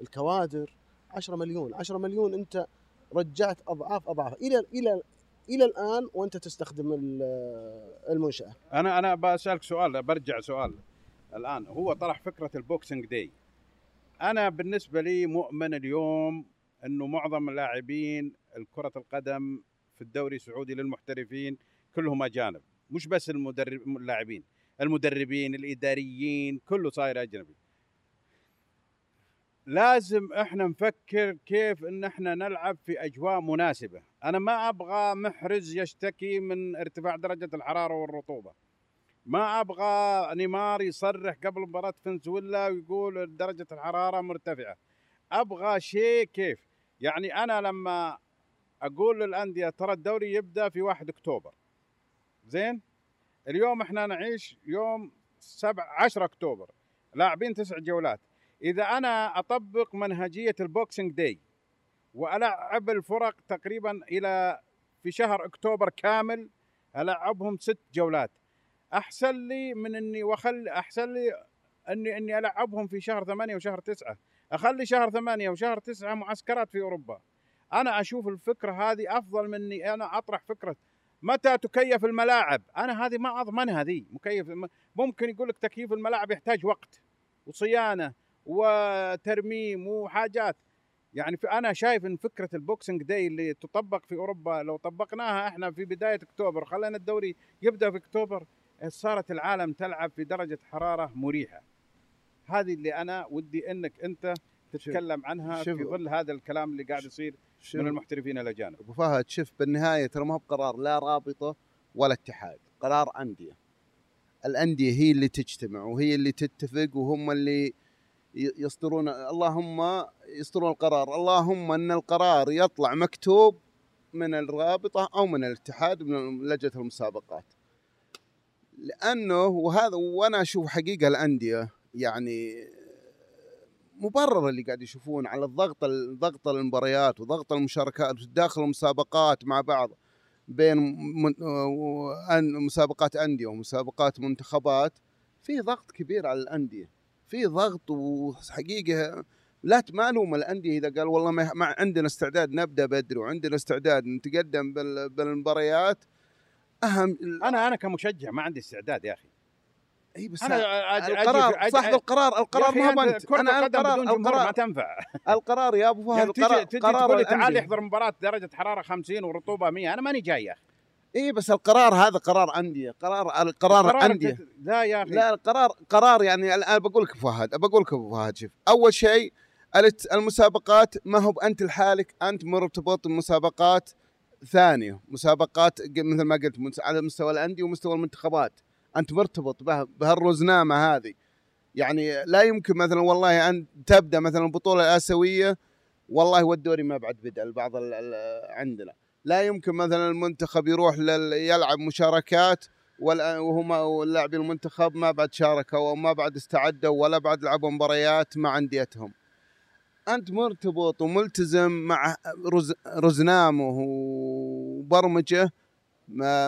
الكوادر. 10 مليون. 10 مليون أنت رجعت أضعاف أضعاف. إلى إلى إلى الآن وأنت تستخدم ال- المنشأة. أنا أنا بسألك سؤال برجع سؤال. الآن هو طرح فكرة ال Boxing Day. أنا بالنسبة لي مؤمن اليوم إنه معظم اللاعبين كره القدم في الدوري السعودي للمحترفين كلهم أجانب. مش بس المدرب اللاعبين المدربين الإداريين كله صاير أجنبي. لازم إحنا نفكر كيف إن إحنا نلعب في أجواء مناسبة. أنا ما أبغى محرز يشتكي من ارتفاع درجة الحرارة والرطوبة. ما أبغى نيمار يصرح قبل مباراة فنزويلا ويقول درجة الحرارة مرتفعة. أبغى شيء كيف؟ يعني أنا لما أقول للأندية ترى الدوري يبدأ في 1 أكتوبر. زين؟ اليوم إحنا نعيش يوم 7 10 أكتوبر. لاعبين تسع جولات. إذا أنا أطبق منهجية ال Boxing Day وألعب الفرق تقريبا إلى في شهر أكتوبر كامل ألعبهم ست جولات. أحسن لي من إني وأخلي أحسن لي إني إني ألعبهم في شهر ثمانية وشهر تسعة. أخلي شهر ثمانية وشهر تسعة معسكرات في أوروبا. أنا أشوف الفكرة هذه أفضل مني أنا أطرح فكرة. متى تكيف الملاعب؟ أنا هذه ما أضمنها ذي مكيف ممكن يقول لك تكييف الملاعب يحتاج وقت وصيانة. وترميم وحاجات. يعني في أنا شايف إن فكرة ال Boxing Day اللي تطبق في أوروبا لو طبقناها إحنا في بداية أكتوبر خلينا الدوري يبدأ في أكتوبر صارت العالم تلعب في درجة حرارة مريحة. هذه اللي أنا ودي إنك أنت تتكلم عنها شوف- في ظل هذا الكلام اللي قاعد يصير شوف. من المحترفين الاجانب أبو فهد شوف بالنهاية ترى ما هو بقرار لا رابطة ولا اتحاد قرار أندية. الأندية هي اللي تجتمع وهي اللي تتفق وهم اللي يصدرون اللهم يصدرون القرار اللهم إن القرار يطلع مكتوب من الرابطة أو من الاتحاد من لجنة المسابقات. لأنه وهذا وأنا أشوف حقيقة الأندية يعني مبرر اللي قاعد يشوفون على الضغط ضغط المباريات وضغط المشاركات داخل المسابقات مع بعض بين مسابقات أندية ومسابقات منتخبات. في ضغط كبير على الأندية. في ضغط وحقيقة لا تمالوم الأندية إذا قال والله ما عندنا استعداد نبدأ بدري وعندنا استعداد نتقدم بال- بالمباريات. أهم أنا أنا كمشجع ما عندي استعداد يا أخي. إي بس أجي- القرار صاحب القرار القرار ما بنت. كرة أنا القرار جمهور ما القرار, تنفع. القرار يا أبو فهد يعني القرار تجي تجي قرار تقول لي تعال الأندية. يحضر مباراة درجة حرارة 50 ورطوبة 100 أنا ماني جاي يا أخي. إي بس القرار هذا قرار أندية. قرار القرار قرار أندية. لا يا أخي. لا القرار قرار يعني الان بقول لك فهد بقول لك أبو فهد شوف أول شيء المسابقات ما هو انت لحالك أنت مرتبط بمسابقات ثانية. مسابقات مثل ما قلت على مستوى الأندية ومستوى المنتخبات. أنت مرتبط به بهالرزنامة هذه. يعني لا يمكن مثلا والله أن تبدأ مثلا البطوله الاسيويه والله والدوري ما بعد بدأ بعض ال- ال- عندنا. لا يمكن مثلا المنتخب يروح يلعب مشاركات وهم واللاعبين المنتخب ما بعد شاركوا وما بعد استعدوا ولا بعد لعبوا مباريات مع أنديتهم. أنت مرتبط وملتزم مع رز رزنامه وبرمجه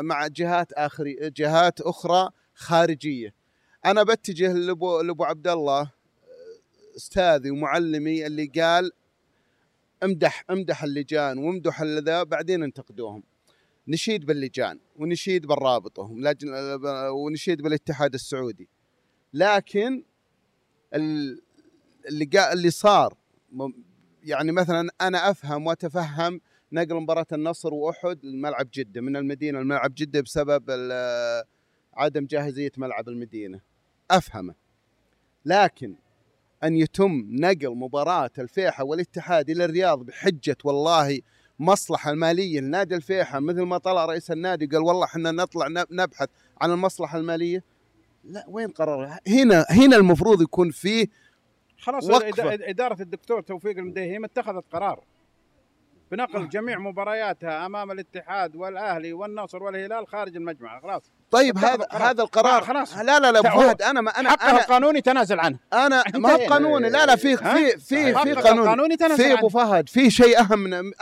مع جهات اخري جهات أخرى خارجية. أنا بتجه لأبو عبد الله أستاذي ومعلمي اللي قال امدح امدح اللجان وامدح ذا بعدين انتقدوهم. نشيد باللجان ونشيد بالرابطه ولجن- ونشيد بالاتحاد السعودي. لكن ال- اللي اللي صار يعني مثلا أنا أفهم وأتفهم نقل مباراة النصر وأحد لملعب جدة من المدينة لملعب جدة بسبب عدم جاهزية ملعب المدينة. أفهمه. لكن أن يتم نقل مباراة الفيحة والاتحاد إلى الرياض بحجة والله مصلحة المالية. لنادي الفيحة مثل ما طلع رئيس النادي قال والله إحنا نطلع نب- نبحث عن المصلحة المالية. لا وين قرار؟ هنا هنا المفروض يكون فيه خلاص وقفة. إدارة الدكتور توفيق المديهيم اتخذت قرار. بنقل جميع مبارياتها أمام الاتحاد والأهلي والنصر والهلال خارج المجمع خلاص. طيب هذا. هذا القرار ما خلاص. لا لا لا هو فهد أنا ما أنا حقه القانوني تنازل عنه. أنا ما هو. قانوني. لا لا في؟ في في في قانون القانوني تنازل في أبو فهد في شيء أهم من اهم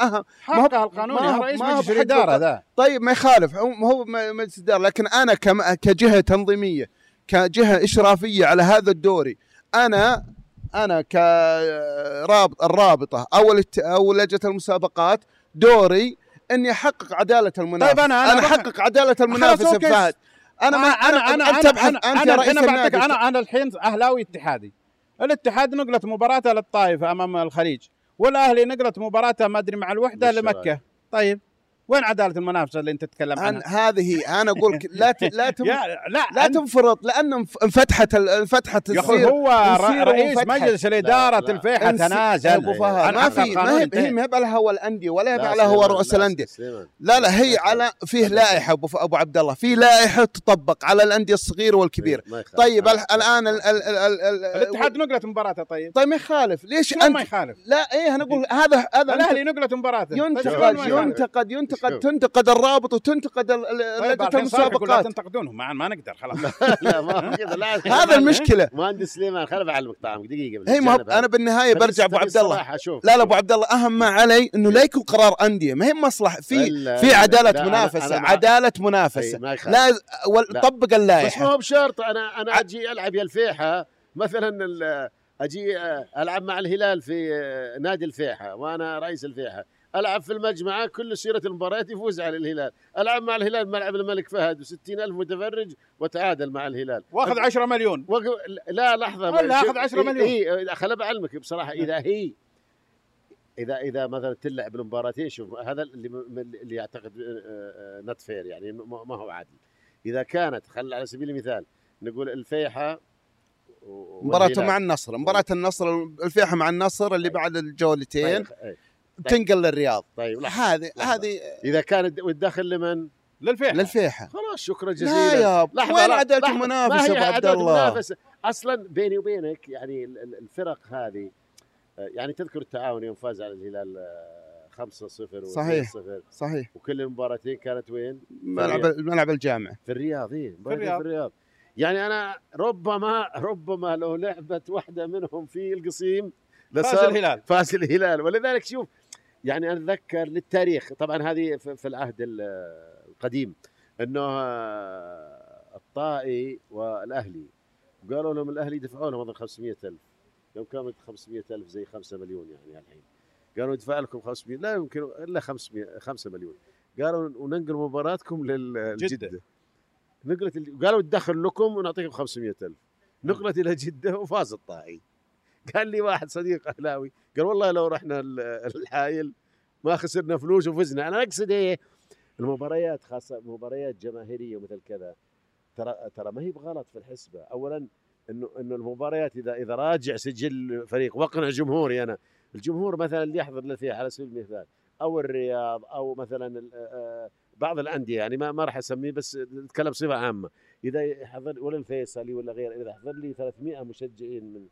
ما هو- حقه القانوني. رئيس مجلس الإدارة ذا. طيب ما يخالف. هو مجلس الإدارة. لكن أنا كجهة تنظيمية كجهة إشرافية على هذا الدوري أنا أنا كرابط الرابطة أو الات- أو لجنة المسابقات دوري إني أحقق عدالة المنافس. طيب أنا- أنا أنا بح- أحقق عدالة المنافس. فهد. أنا ما أنا أنا أنت أنا أنت أنا رئيس بعطيك النادي. أنا أنا الحين أهلاوي اتحادي. الاتحاد نقلت مباراته للطائف أمام الخليج والأهلي نقلت مباراته ما أدري مع الوحدة. لمكة. طيب. وين عدالة المنافسة اللي انت تتكلم أن عنها؟ هذه أنا أقول لك لا ت- لا تم لا لا أنت- تنفرط لأن انف- انفتحت ال- انفتحت يا أخوي السير هو رئيس. مجلس الإدارة لا. الفيحة انس- تنازل ابو فهد ما في ما هي. هي ما هي على هو الأندية ولا هي على هو سليمان، رؤوس لا الأندية. لا لا هي على فيه لائحة أبو أبو عبد الله في لائحة تطبق على الأندية الصغيرة والكبيرة. طيب. الآن ال- ال- ال- ال- الاتحاد نقلت مباراته طيب طيب ما يخالف ليش شلون ما انت يخالف؟ لا إيه أنا أقول هذا هذا الأهلي نقلت مباراته طيب ينتقد؟ ينتقد ينتقد شوف. تنتقد الرابط وتنتقد طيب لجنه المسابقات تنتقدونهم ما, ما نقدر خلاص. لا ما لا. هذا المشكلة. مهندس سليمان خليني بعلمك طعمك دقيقة هي ما أنا بالنهاية برجع أبو عبد الله. لا لا أبو عبد الله أهم ما علي إنه لا يكون قرار أندية. ما هي مصلحة. في في عدالة منافسة عدالة منافسة. لا. طبق بس اللائحه هو بشرط أنا أنا أجي ألعب يا الفيحة. مثلا ال- أجي ألعب مع الهلال في نادي الفيحة وأنا رئيس الفيحة. ألعب في المجمعة كل سيرة المباريات يفوز على الهلال. ألعب مع الهلال ملعب الملك فهد و ألف متفرج وتعادل مع الهلال. وأخذ 10 مليون. وقف لا لحظة ولا أخذ 10 مليون. إي إيه خل بعلمك بصراحة إذا هي إذا إذا مثلا تلعب المباراتين شوف هذا اللي اللي يعتقد نت فير يعني ما ما هو عادل. إذا كانت خل على سبيل المثال نقول الفيحة مباراته. مع النصر. مباراة النصر الفيحة مع النصر اللي بعد الجولتين. طيب, إيه. تنقل للرياض طيب. هذه. هذه إذا كانت والدخل لمن؟ للفيحة للفيحة خلاص شكرا لا جزيلا يا لحظة، وين لا، عدالة. المنافسة ما ابو هي عبد الله المنافسة أصلا بيني وبينك يعني ال- ال- الفرق هذه آه، يعني تذكر التعاون يوم فاز على الهلال آه، 5-0 و صحيح. 0 صحيح وكل المباراتين كانت وين؟ ملعب الملعب الجامع في الرياض إيه في الرياض. في الرياض يعني أنا ربما ربما لو لعبت واحدة منهم في القصيم فاز الهلال فاز الهلال ولذلك شوف يعني أنا أتذكر للتاريخ طبعا هذه في العهد ال- القديم إنه آه، الطائي والأهلي قالوا لهم الأهلي دفعوا لهم أظن 500000 يوم كانت 500000 زي 5 مليون يعني الحين. قالوا ندفع لكم 500 لا يمكن إلا 500 5 مليون. قالوا وننقل مباراتكم للجدة. نقلت ال- قالوا ندخل لكم ونعطيكم 500000 نقلت إلى جدة وفاز الطائي. قال لي واحد صديق أهلاوي قال والله لو رحنا ال- الحايل ما خسرنا فلوس وفزنا. أنا أقصد إيه؟ المباريات خاصة مباريات جماهيرية ومثل كذا. ترى ترى ما هي بغلط في الحسبة. اولا إنه إنه المباريات إذا إذا راجع سجل فريق وأقنع جمهوري أنا. الجمهور مثلا اللي يحضر له فيها على سبيل المثال أو الرياض أو مثلا ال- آه، بعض الأندية يعني ما ما راح أسميه بس نتكلم بصفة عامة. إذا يحضر ولا الفيصلي ولا غيره إذا حضر لي 300 مشجعين من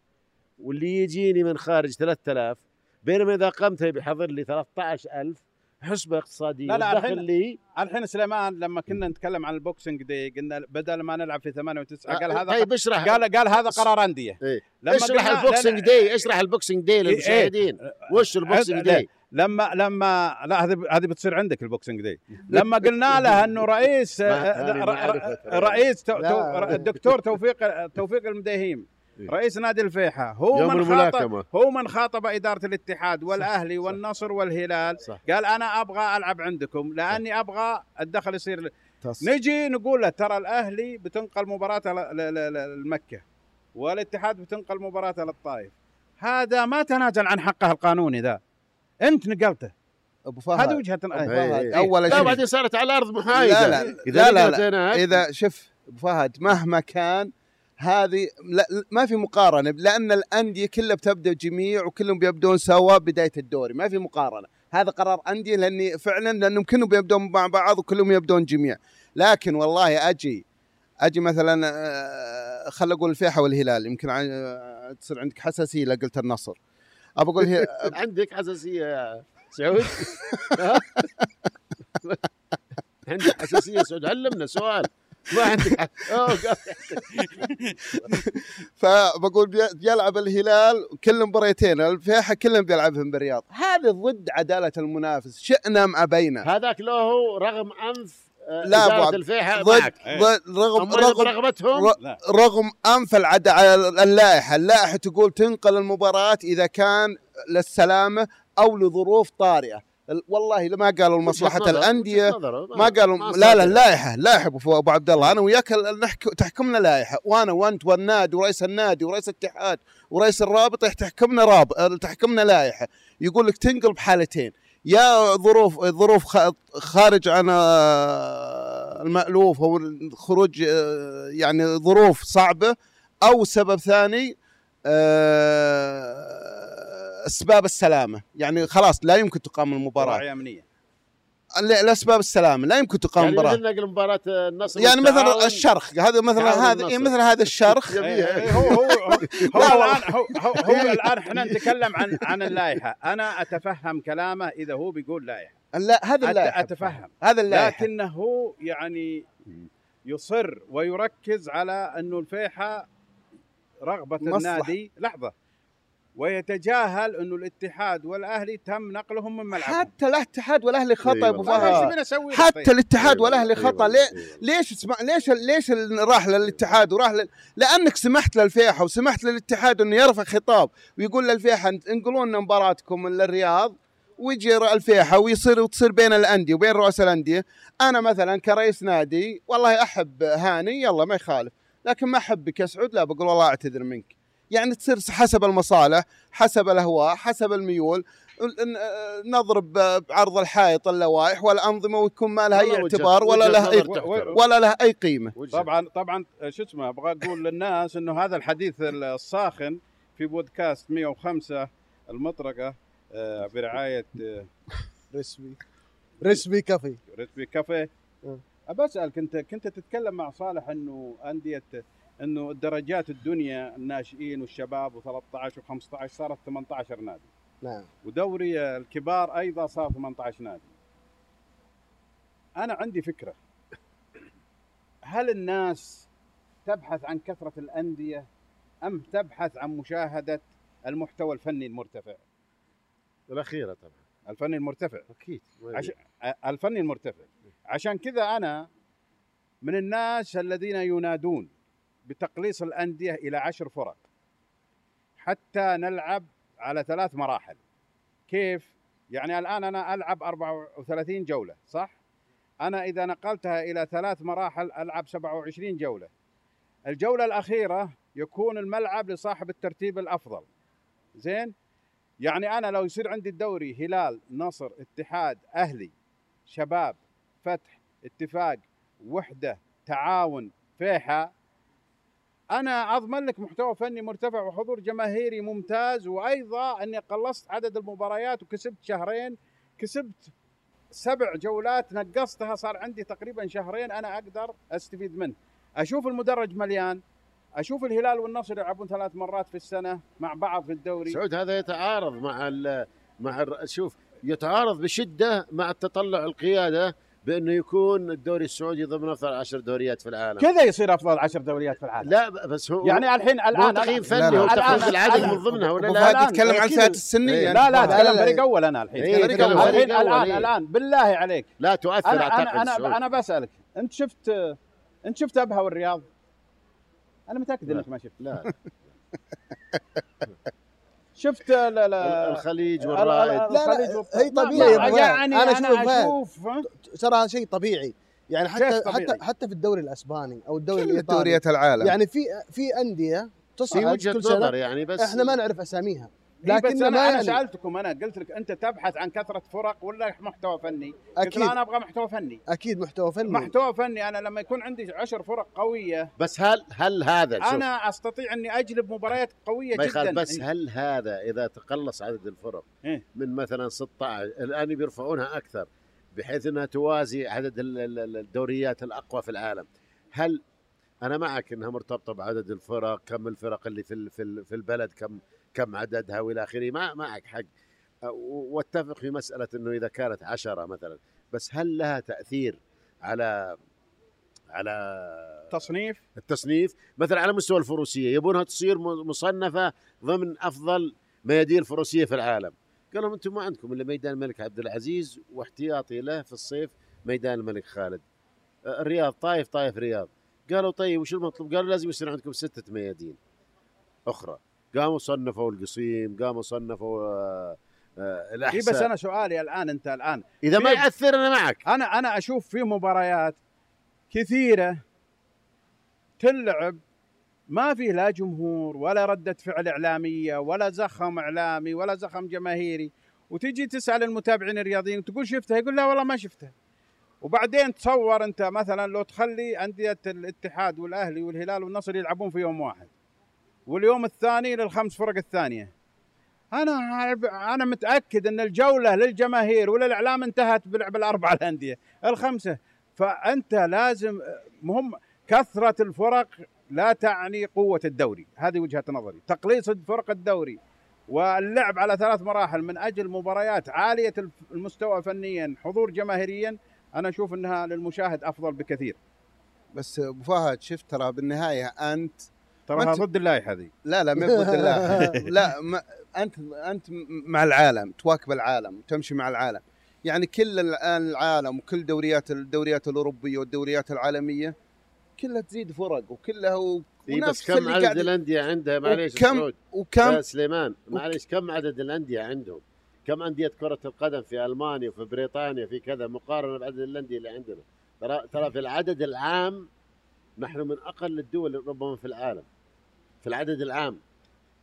واللي يجيني من خارج 3000 بينما إذا قمت بيحضر لي 13000 حسبة اقتصادية. لا، لا، الحين- لي الحين سليمان لما كنا نتكلم عن ال Boxing Day قلنا بدل ما نلعب في 8 و9 قال هذا طيب اشرح. قال قال هذا قرار أندية. إيه. لما اشرح ال Boxing Day اشرح ال Boxing Day إيه، للمشاهدين. وش ال Boxing Day؟ لما لما لا هذه هذه بتصير عندك ال Boxing Day. لما قلنا له إنه رئيس معرفة. رئيس الدكتور توفيق توفيق المديهيم إيه. رئيس نادي الفيحة هو يوم من خاطب الملاكمة. هو من خاطب إدارة الاتحاد والأهلي والنصر والهلال. صح. قال أنا أبغى ألعب عندكم لأني أبغى الدخل يصير تص- نجي نقول له ترى الأهلي بتنقل مباراته ل- ل- ل- لمكة والاتحاد بتنقل مباراته للطائف. هذا ما تنازل عن حقه القانوني ذا. أنت نقلته. أبو هذه فهد وجهة أبو إيه. فهد. إيه. أول لا شيء بعدين صارت على أرض محايدة. لا لا إذا لا لا, نقلت لا. هناك اذا شوف أبو فهد مهما كان هذه لا ما في مقارنة لأن الأندية كلها بتبدأ جميع وكلهم بيبدون سوا بداية الدوري ما في مقارنة. هذا قرار أندية لأني فعلا لأنهم كلهم بيبدون مع بعض وكلهم يبدون جميع. لكن والله أجي أجي مثلا آه، خل أقول الفيحة والهلال يمكن آه، تصير عندك حساسية اذا قلت النصر. ابى أقول هي عندك حساسية يا سعود؟ عندك حساسية سعود علمنا سؤال. ما عندك فبقول بي- بيلعب الهلال كل مباريتين الفيحة كلهم بيلعبهم بالرياض. هذا ضد عدالة المنافس شئنا أم أبينا. هذاك له رغم أنف آه، لا، إدارة عبد- الفيحة ضد ضد رغم رغم برغبتهم ر- لا. رغم أنف العد اللائحة، اللائحة تقول تنقل المباراة إذا كان للسلامة أو لظروف طارئة، والله ما قالوا نظر- الأندية. ما قالوا لا لا. اللائحه اللائحه أبو عبد الله أنا وياك تحكمنا لائحة وأنا وأنت والنادي ورئيس النادي ورئيس الاتحاد ورئيس الرابطه تحكمنا راب تحكمنا لائحة يقول لك تنقل بحالتين يا ظروف ظروف خارج عن آه، المألوف أو الخروج آه، يعني ظروف صعبة أو سبب ثاني أسباب السلامة. يعني خلاص لا يمكن تقام المباراة. راعي امنيه لأسباب السلامة. لا يمكن تقام يعني مباراه مثل نقل مباراة النصر يعني. مثلا الشرخ. هذا مثلا هذا. إيه مثل هذا الشرخ. إيه، إيه، هو هو هو, هو لا، الان هو, هو, هو الآن إحنا نتكلم عن عن اللائحة. أنا أتفهم كلامه إذا هو بيقول لائحة. لا هذا اللائحة. أتفهم. هذا اللائحة. لكنه يعني يصر ويركز على انه الفيحة رغبة مصلحة. النادي. لحظة. ويتجاهل إنه الاتحاد والأهلي تم نقلهم من ملعبهم. حتى الاتحاد والأهلي خطأ أيوة. يا ابو طيب، إيش فهد حتى طيب؟ الاتحاد أيوة، والأهلي أيوة، خطأ. ليه؟ أيوة. ليش اسمع ليش ليش ال- راح للاتحاد وراح لل... لأنك سمحت للفيحة وسمحت للاتحاد إنه يرفع خطاب ويقول للفيحة لنا مباراتكم للرياض ويجي الفيحة ويصير وتصير بين الأندية وبين رؤساء الأندية. أنا مثلا كرئيس نادي والله أحب هاني يلا ما يخالف. لكن ما أحبك يا سعود لا بقول والله أعتذر منك. يعني تصير حسب المصالح حسب الأهواء حسب الميول ن- نضرب بعرض الحائط اللوائح والأنظمة ويكون ما لها أي اعتبار ولا لها أي. ولا لها أي قيمة. طبعا طبعا شو اسمه أبغى أقول للناس إنه هذا الحديث الساخن في بودكاست 105 المطرقة آه، برعاية آه، رسمي رسمي كافي ريتبي كافيه أه. ابى اسالك انت كنت تتكلم مع صالح إنه أندية إنه الدرجات الدنيا الناشئين والشباب و13 و15 صارت 18 نادي. نعم. ودوري الكبار أيضا صار 18 نادي. أنا عندي فكرة. هل الناس تبحث عن كثرة الأندية أم تبحث عن مشاهدة المحتوى الفني المرتفع؟ الأخيرة طبعا. الفني المرتفع. أكيد. عش... الفني المرتفع. عشان كذا أنا من الناس الذين ينادون. بتقليص الأندية إلى عشر فرق حتى نلعب على ثلاث مراحل. كيف؟ يعني الآن أنا ألعب 34 جولة صح؟ أنا إذا نقلتها إلى ثلاث مراحل ألعب 27 جولة. الجولة الأخيرة يكون الملعب لصاحب الترتيب الأفضل. زين؟ يعني أنا لو يصير عندي الدوري هلال نصر اتحاد أهلي شباب فتح اتفاق وحدة تعاون فيحة أنا أضمن لك محتوى فني مرتفع وحضور جماهيري ممتاز وأيضا أني قلصت عدد المباريات وكسبت شهرين كسبت سبع جولات نقصتها صار عندي تقريبا شهرين أنا أقدر أستفيد منه. أشوف المدرج مليان أشوف الهلال والنصر يلعبون ثلاث مرات في السنة مع بعض في الدوري. سعود هذا يتعارض مع ال مع ال شوف يتعارض بشدة مع التطلع القيادة بأنه يكون الدوري السعودي ضمن أفضل عشر دوريات في العالم كذا يصير أفضل عشر دوريات في العالم لا بس هو يعني الحين الان تقييم الآن- فني الآن- العدد من ضمنها ولا لا يتكلم عن. الفئات السنية إيه. لا لا لا، اتكلم لا. فريق أول أنا الحين إيه،. الحين أول، الان إيه. الان بالله عليك لا تؤثر أنا أعتقد أنا. أنا أنا بسألك أنت شفت أنت شفت أبها والرياض؟ أنا متأكد لا. انك ما شفت لا شفت لا لا الخليج ال- والرائد. ال- لا، الخليج هي طبيعي. يعني أنا أنا. أشوف ترى هذا شيء طبيعي. يعني حتى طبيعي؟ حتى حتى في الدوري الأسباني أو الدوري كل الإيطالي. دوريات العالم؟ يعني في في أندية تصعد كل سنة. يعني بس إحنا ما نعرف أساميها. إيه بس لكن أنا ما أنا يعني سألتكم أنا قلت لك أنت تبحث عن كثرة فرق ولا محتوى فني؟ قلت أكيد. أنا أبغى محتوى فني. أكيد محتوى فني. محتوى فني. أنا لما يكون عندي عشر فرق قوية بس هل هل هذا شوف. أنا أستطيع أني أجلب مباريات قوية ما يخالف جدا. بس هل هذا إذا تقلص عدد الفرق إيه. من مثلا 16 الآن بيرفعونها أكثر بحيث إنها توازي عدد ال- ال- ال- الدوريات الأقوى في العالم هل أنا معك إنها مرتبطة بعدد الفرق كم الفرق اللي في ال- في ال- في البلد كم كم عددها والى آخره ما معك حق. أ- واتفق في مسألة إنه إذا كانت عشرة مثلا بس هل لها تأثير على على تصنيف؟ التصنيف؟ مثلا على مستوى الفروسية يبونها تصير مصنفة ضمن أفضل ميادين الفروسيه في العالم. قال لهم أنتم ما عندكم إلا ميدان الملك عبد العزيز واحتياطي له في الصيف ميدان الملك خالد. آه، الرياض طايف طايف رياض. قالوا طيب وش المطلوب؟ قالوا لازم يصير عندكم ستة ميادين أخرى. قاموا صنفوا القصيم قاموا صنفوا آه، آه، اي الأحساء. بس أنا سؤالي الآن أنت الآن. إذا ما يأثر أنا معك. أنا أنا أشوف في مباريات كثيرة تلعب ما في لا جمهور ولا ردة فعل إعلامية ولا زخم إعلامي ولا زخم جماهيري. وتجي تسأل المتابعين الرياضيين تقول شفتها يقول لا والله ما شفتها. وبعدين تصور أنت مثلا لو تخلي أندية الاتحاد والأهلي والهلال والنصر يلعبون في يوم واحد. واليوم الثاني للخمس فرق الثانية. أنا أنا متأكد أن الجولة للجماهير وللإعلام انتهت بلعب الأربعة الأندية. الخمسة. فأنت لازم مهم. كثرة الفرق لا تعني قوة الدوري. هذه وجهة نظري. تقليص فرق الدوري واللعب على ثلاث مراحل من أجل مباريات عالية المستوى فنيا حضور جماهيريا أنا أشوف أنها للمشاهد أفضل بكثير. بس أبو فهد شفت ترى بالنهاية أنت تراها ضد اللائحة هذه لا لا ما ضد الله لا ما أنت أنت مع العالم تواكب العالم تمشي مع العالم. يعني كل الان العالم وكل دوريات الدوريات الأوروبية والدوريات العالمية كلها تزيد فرق وكلها بس كم عدد الأندية عندها؟ معليش وكم وكم يا سليمان معليش كم عدد الأندية عندهم؟ كم أندية كرة القدم في ألمانيا وفي بريطانيا في كذا مقارنة بعدد الأندية اللي عندنا؟ ترى ترى في العدد العام نحن من أقل الدول ربما في العالم. في العدد العام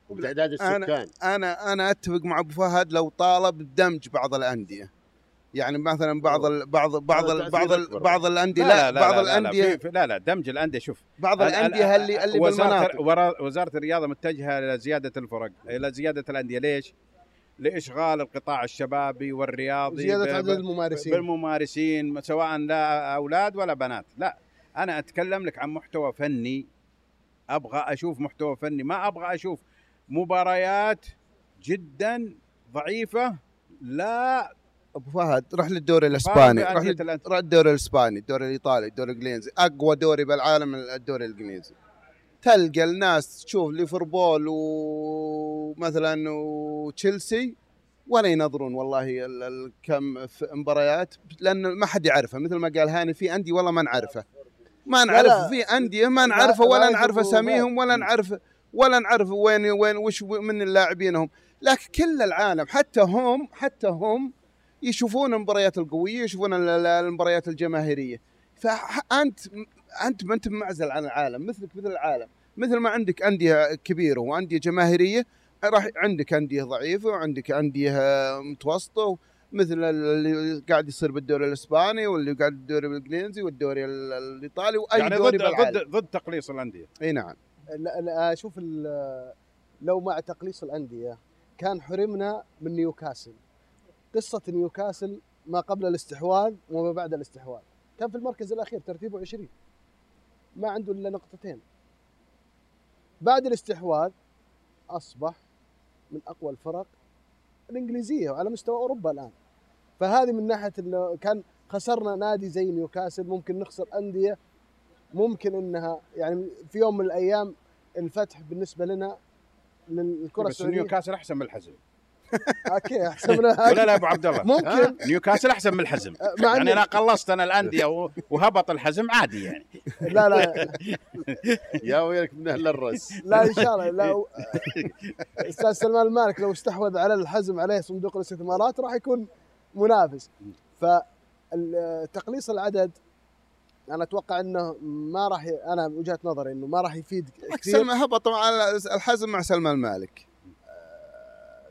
وبتعداد أنا- السكان. أنا أنا أتفق مع أبو فهد لو طالب بدمج بعض الأندية. يعني مثلا بعض ال بعض بعض ال تأثير بعض ال أكبر. بعض الانديه لا, بعض الانديه لا, لا لا دمج الأندية شوف. بعض ال- الأندية ال- اللي اللي وزارة بالمناطق. وزارة الرياضة متجهة إلى زيادة الفرق إلى زيادة الأندية. ليش؟ لإشغال القطاع الشبابي والرياضي زياده عدد الممارسين. بالممارسين سواء لا أولاد ولا بنات. لا أنا أتكلم لك عن محتوى فني أبغى أشوف محتوى فني ما أبغى أشوف مباريات جدا ضعيفة لا. أبو فهد روح للدوري الإسباني روح بأندية لل- الأندية. روح الدوري الإسباني الدوري الإيطالي الدوري الإنجليزي. أقوى دوري بالعالم الدوري الإنجليزي. تلقى الناس تشوف ليفربول ومثلا وتشيلسي ولا ينظرون والله ال- ال- كم في مباريات لأن ما حد يعرفها. مثل ما قال هاني في أندية والله ما نعرفها. ما نعرف. في أندية ما نعرفها لا ولا نعرف أساميهم ولا. نعرف ولا نعرف وين وين وش من اللاعبينهم لكن كل العالم حتى هم حتى هم يشوفون المباريات القوية يشوفون ال- ال- المباريات الجماهيرية فانت انت ما أنت معزل عن العالم مثلك مثل العالم مثل ما عندك أندية كبيرة وأندية جماهيرية راح عندك أندية ضعيفة وعندك أندية متوسطة مثل اللي قاعد يصير بالدوري الإسباني واللي قاعد بالدوري الانجليزي والدوري ال- الإيطالي وأي يعني دوري ضد بالعالم. ضد ضد تقليص الأندية. إي نعم. لا لا أشوف ال- لو مع تقليص الأندية كان حرمنا من نيوكاسل. قصة نيوكاسل ما قبل الاستحواذ وما بعد الاستحواذ. كان في المركز الأخير ترتيبه 20 ما عنده إلا نقطتين. بعد الاستحواذ أصبح من أقوى الفرق الإنجليزية وعلى مستوى أوروبا الآن. فهذه من ناحية إنه كان خسرنا نادي زي نيوكاسل ممكن نخسر أندية ممكن إنها يعني في يوم من الأيام الفتح بالنسبة لنا للكرة بس السعودية. نيوكاسل أحسن من الحزم. okay أحسن من ولا لا أبو عبد الله؟ ممكن. نيوكاسل أحسن من الحزم. مع يعني أنا قلصت أنا الأندية وهبط الحزم عادي يعني. لا لا. يا ويلك من أهل الرس لا إن شاء الله. لا أستاذ سلمان المالك لو استحوذ على الحزم عليه صندوق الاستثمارات راح يكون منافس. فتقليص العدد أنا أتوقع إنه ما راح ي... أنا وجهة نظري إنه ما راح يفيد كثير. سلمى هبط مع الحزم مع سلمان المالك.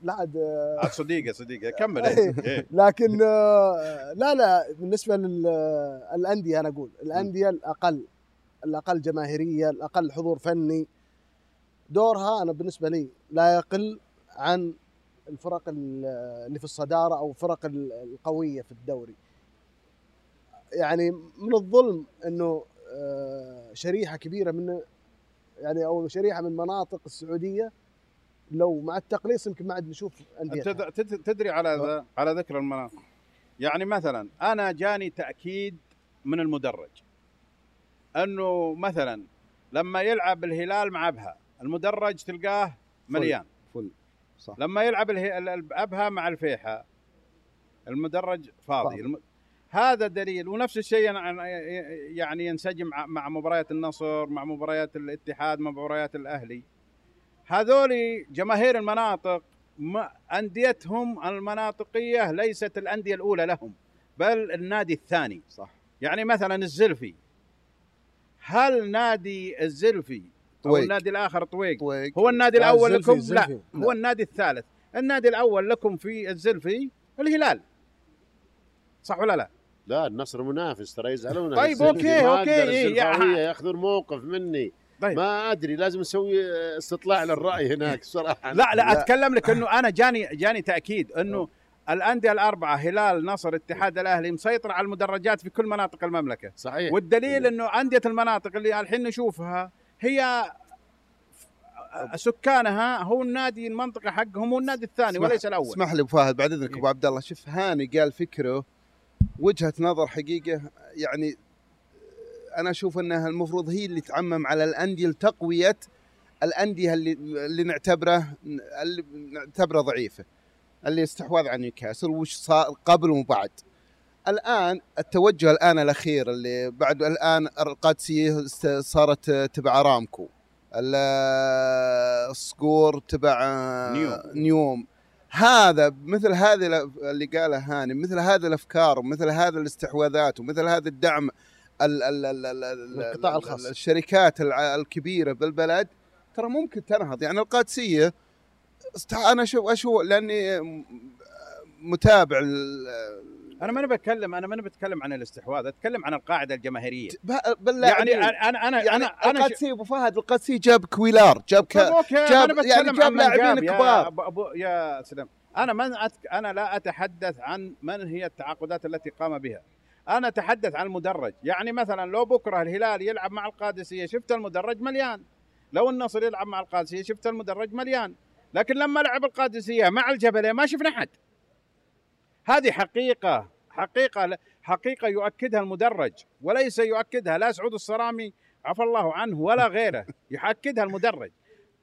لا عاد عاد صديقة صديقة كمل. إيه. إيه. لكن آه، لا لا بالنسبة للانديه أنا أقول الأندية الأقل الأقل جماهيرية الأقل حضور فني. دورها أنا بالنسبة لي لا يقل عن الفرق ال- اللي في الصدارة أو الفرق ال- القوية في الدوري. يعني من الظلم إنه آه، شريحة كبيرة من يعني أو شريحة من مناطق السعودية لو مع التقليص يمكن ما عاد نشوف تدري على ذا- على ذكر المناطق. يعني مثلا أنا جاني تأكيد من المدرج إنه مثلا لما يلعب الهلال مع أبها المدرج تلقاه مليان. فل. صح. لما يلعب اله- ال- ال- أبها مع الفيحة المدرج فاضي. الم... هذا دليل. ونفس الشيء يعني ينسجم مع- مع مباريات النصر مع مباريات الاتحاد مع مباريات الأهلي. هذول جماهير المناطق ما أنديتهم المناطقية ليست الأندية الأولى لهم بل النادي الثاني. صح. يعني مثلا الزلفي. هل نادي الزلفي أو طويق. النادي الآخر طويق. طويق. هو النادي لا، الأول لكم؟ الزلفي. لا. هو النادي الثالث. النادي الأول لكم في الزلفي الهلال. صح ولا لا؟ لا النصر منافس ترى يزعلون طيب، أوكي، أقدر إيه، ياخذون موقف مني. طيب. ما أدري لازم أسوي استطلاع للرأي هناك صراحة. لا لا أتكلم لك إنه أنا جاني جاني تأكيد إنه الأندية الأربعة هلال نصر اتحاد الأهلي مسيطر على المدرجات في كل مناطق المملكة. صحيح. والدليل إنه أندية المناطق اللي الحين نشوفها هي سكانها هو النادي المنطقة حقهم هو النادي الثاني وليس الأول. اسمح لي أبو فهد بعد إذنك إيه. ابو عبد الله. شوف هاني قال فكره وجهة نظر حقيقة يعني أنا أشوف أنها المفروض هي اللي تعمم على الأندية لتقوية الأندية اللي اللي نعتبره اللي نعتبره ضعيفة اللي استحواذ على نيوكاسل وش صار قبل وبعد. الآن التوجه الآن الأخير اللي بعد الآن القادسيه صارت تبع ارامكو ال- الصقور تبع نيوم. نيوم هذا مثل هذه اللي قاله هاني مثل هذه الأفكار ومثل هذه الاستحواذات ومثل هذا الدعم ال ال ال ال ال القطاع ال- الخاص. الشركات الع- الكبيرة بالبلد ترى ممكن تنهض يعني القادسيه أنا أشوف أشوف لأني متابع ال- أنا ماني بتكلم أنا ماني بتكلم عن الاستحواذ أتكلم عن القاعدة الجماهيرية. ب- باللاعبين. يعني أنا أنا يعني أنا أنا ش- القادسي أبو فهد القادسي جاب كويلار جاب ك... أوكي جاب- أنا يعني جاب لاعبين كبار. يا أبو يا سلام. أنا من أت... أنا لا أتحدث عن من هي التعاقدات التي قام بها. أنا أتحدث عن المدرج. يعني مثلا لو بكرة الهلال يلعب مع القادسية شفت المدرج مليان. لو النصر يلعب مع القادسية شفت المدرج مليان. لكن لما لعب القادسية مع الجبلية ما شفنا حد. هذه حقيقة حقيقة حقيقة يؤكدها المدرج وليس يؤكدها لا سعود الصرامي عفى الله عنه ولا غيره يؤكدها المدرج.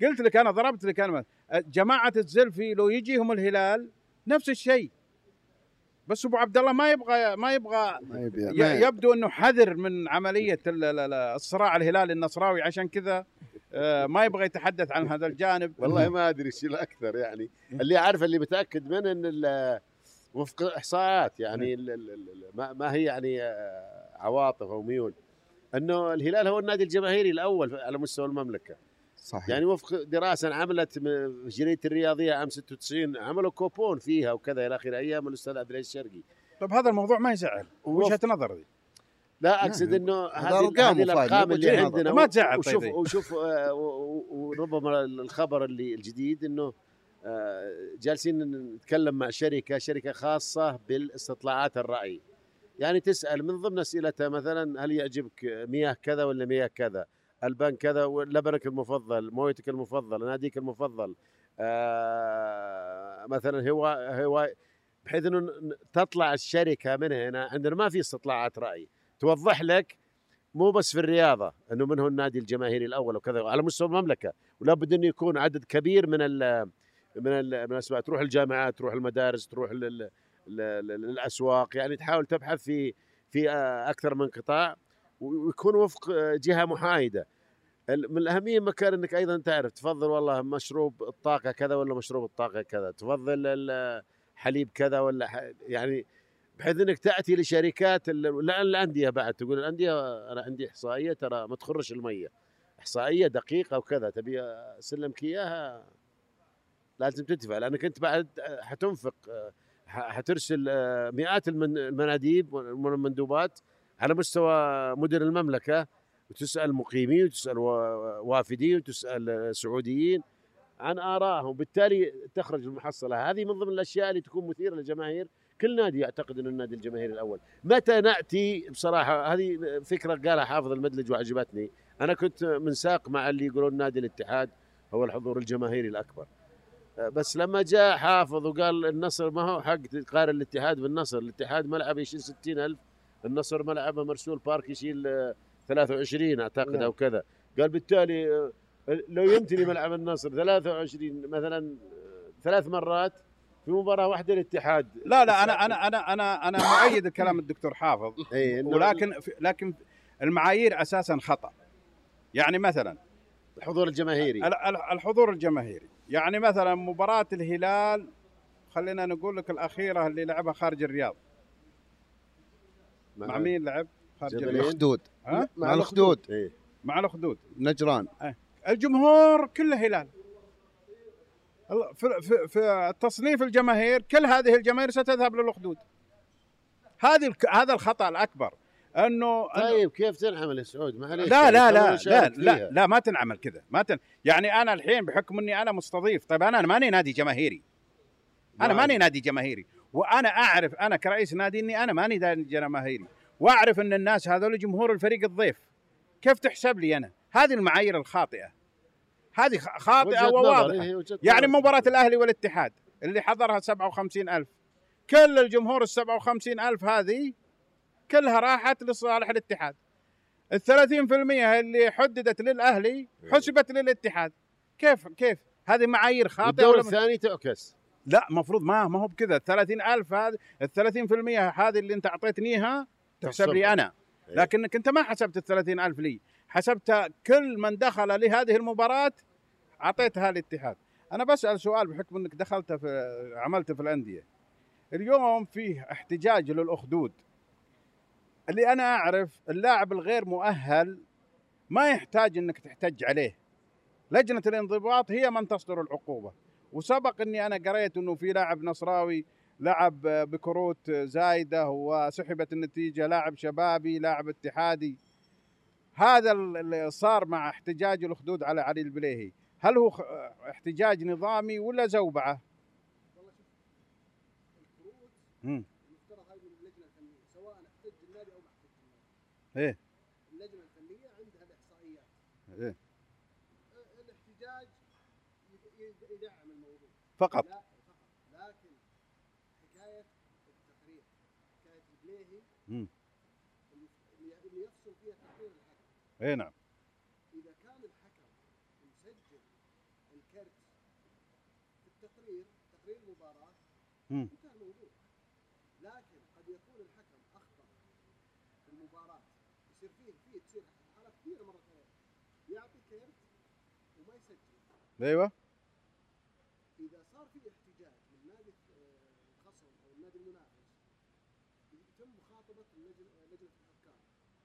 قلت لك أنا ضربت لك أنا جماعة الزلفي لو يجيهم الهلال نفس الشيء. بس أبو عبد الله ما يبغى ما يبغى ما يبي يبدو إنه حذر من عملية ال- ال- ال- الصراع الهلالي النصراوي عشان كذا آه، ما يبغى يتحدث عن هذا الجانب. والله ما أدري إيش الأكثر يعني. اللي عارف اللي متأكد منه إن وفق إحصاءات يعني ال- ال- ال- ما ما هي يعني آه، عواطف أو ميول إنه الهلال هو النادي الجماهيري الأول على مستوى المملكة صحيح يعني وفق دراسة عملت جريدة الرياضية عام 96 عملوا كوبون فيها وكذا إلى اخره أيام الأستاذ عبد العزيز الشرقي طب هذا الموضوع ما يزعل وجهه وفق- نظر دي لا أقصد. إنه هذا هذه الأرقام مو اللي. عندنا ما تزعل وشوف طيب. وشوف آه، وربما الخبر اللي الجديد إنه جالسين نتكلم مع شركة شركة خاصة بالاستطلاعات الرأي. يعني تسأل من ضمن أسئلتها مثلا هل يعجبك مياه كذا ولا مياه كذا؟ البان كذا لبنك المفضل مويتك المفضل ناديك المفضل. آه، مثلا هو هو بحيث إنه تطلع الشركة من هنا عندنا ما في استطلاعات رأي. توضح لك مو بس في الرياضة إنه من هو النادي الجماهيري الأول وكذا على مستوى المملكة. ولا بد إنه يكون عدد كبير من من من الاسماء تروح الجامعات تروح المدارس تروح لل لل- للأسواق يعني تحاول تبحث في في آه، أكثر من قطاع ويكون وفق آه، جهة محايدة. من الأهمية مكان إنك أيضا تعرف تفضل والله مشروب الطاقة كذا ولا مشروب الطاقة كذا؟ تفضل ال- حليب كذا ولا يعني بحيث إنك تأتي لشركات ال- لا الأندية بعد تقول الأندية أنا عندي إحصائية ترى ما تخرش المية. إحصائية دقيقة وكذا تبي أسلمك إياها؟ لازم تدفع لأنك أنت بعد حتنفق حترسل مئات المن- المناديب والمندوبات على مستوى مدن المملكة وتسأل مقيمين وتسأل وا- وافدين وتسأل سعوديين عن آرائهم. بالتالي تخرج المحصلة. هذه من ضمن الأشياء اللي تكون مثيرة للجماهير. كل نادي يعتقد إنه النادي الجماهيري الأول. متى نأتي؟ بصراحة هذه فكرة قالها حافظ المدلج وعجبتني. أنا كنت من ساق مع اللي يقولون نادي الاتحاد هو الحضور الجماهيري الأكبر. بس لما جاء حافظ وقال النصر ما هو حق تقارن الاتحاد بالنصر الاتحاد ملعب يشيل 60000 النصر ملعبه مرسول بارك يشيل آه، 23 أعتقد نعم. أو كذا. قال بالتالي آه، لو يمتلي ملعب النصر 23 مثلا آه، ثلاث مرات في مباراة واحدة الاتحاد لا لا أنا أنا أنا أنا أنا مؤيد الكلام الدكتور حافظ. إنه ولكن لكن المعايير أساسا خطأ. يعني مثلا الحضور الجماهيري. ال- ال- الحضور الجماهيري. يعني مثلا مباراة الهلال خلينا نقول لك الأخيرة اللي لعبها خارج الرياض. مع مين لعب خارج. الرياض؟ الخدود. ها؟ مع الخدود. إيه. مع الأخدود نجران. الجمهور كله هلال. ال- في, في, في تصنيف الجماهير كل هذه الجماهير ستذهب للأخدود هذه الك- هذا الخطأ الأكبر. أنه- طيب كيف تنعمل يا سعود معليش لا لا خلونا لا لا لا, فيها. لا ما تنعمل كذا ما تن... يعني أنا الحين بحكم إني أنا مستضيف طيب أنا ماني نادي جماهيري. أنا. ماني نادي. جماهيري وأنا أعرف أنا كرئيس نادي إني أنا ماني نادي جماهيري وأعرف إن الناس هذول جمهور الفريق الضيف. كيف تحسب لي أنا؟ هذه المعايير الخاطئة. هذه خاطئة وواضحة. يعني نظر. مباراة الأهلي والاتحاد اللي حضرها 57 ألف. كل الجمهور ال 57 ألف هذه كلها راحت لصالح الاتحاد. ال 30% اللي حددت للأهلي حسبت للاتحاد. كيف كيف؟ هذه معايير خاطئة والدور ولا الثاني تعكس لا مفروض ما ما هو بكذا. ال 30 ألف هذه ال 30% هذه اللي أنت أعطيتنيها تحسب لي. أنا. إيه. لكنك أنت ما حسبت ال 30 ألف لي. حسبت كل من دخل لهذه المباراة أعطيتها للاتحاد. أنا بسأل سؤال بحكم أنك دخلت في عملت في الأندية. اليوم فيه احتجاج للأخدود. اللي أنا أعرف اللاعب الغير مؤهل ما يحتاج أنك تحتج عليه لجنة الانضباط هي من تصدر العقوبة وسبق إني أنا قريت إنه في لاعب نصراوي لعب بكروت زايدة وسحبت النتيجة لاعب شبابي لاعب اتحادي هذا اللي صار مع احتجاج الأخدود على علي البليهي هل هو احتجاج نظامي ولا زوبعة؟ مم. المفترض هذه من اللجنه الفنيه سواء احتج النادي أو ما احتج النادي. إيه اللجنة الفنية عندها الإحصائيات. إيه. آه، الاحتجاج يدعم الموضوع. فقط لا فقط لكن حكاية التقرير حكاية البليهي. اللي اللي يفصل فيها تقرير الحكم اي نعم إذا كان الحكم مسجل الكرت في التقرير تقرير المباراه مم. انتهى الموضوع لكن قد يكون الحكم اخطا في المباراه يصير فيه فيه تصير حالات كثيره مرت عليه يعطي كرت وما يسجل أيوه. إذا صار في احتجاج من نادي آه، الخصم أو النادي المنافس يتم مخاطبة اللجنة لجنة الحكام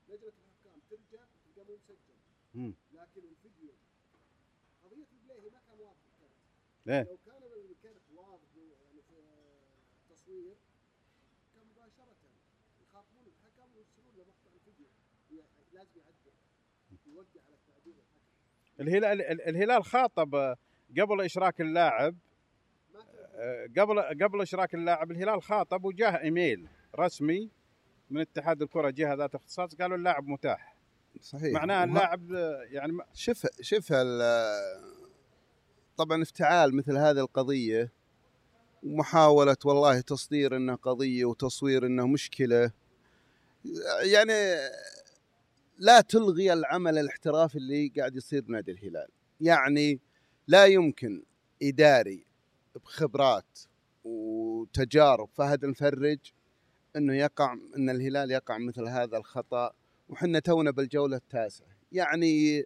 لجنة الحكام ترجع تلقى مو مسجل. لكن الفيديو قضية البليهي ما كان واضح الكرت إيه. لو كان الكرت واضح يعني في التصوير كان مباشرة يخاطبون الحكم ويرسلون له مقطع الفيديو. لازم يعدل يوقع على الهلال ال- الهلال خاطب قبل إشراك اللاعب آه، قبل قبل إشراك اللاعب الهلال خاطب وجاه إيميل رسمي من اتحاد الكرة جهة ذات اختصاص قالوا اللاعب متاح. صحيح. معناه اللاعب يعني شوف شوف طبعا افتعال مثل هذه القضية ومحاولة والله تصدير انها قضية وتصوير انها مشكلة يعني لا تلغي العمل الاحترافي اللي قاعد يصير بنادي الهلال. يعني لا يمكن إداري بخبرات وتجارب فهد المفرج إنه يقع إن الهلال يقع مثل هذا الخطأ وحنا تونا بالجولة التاسعة. يعني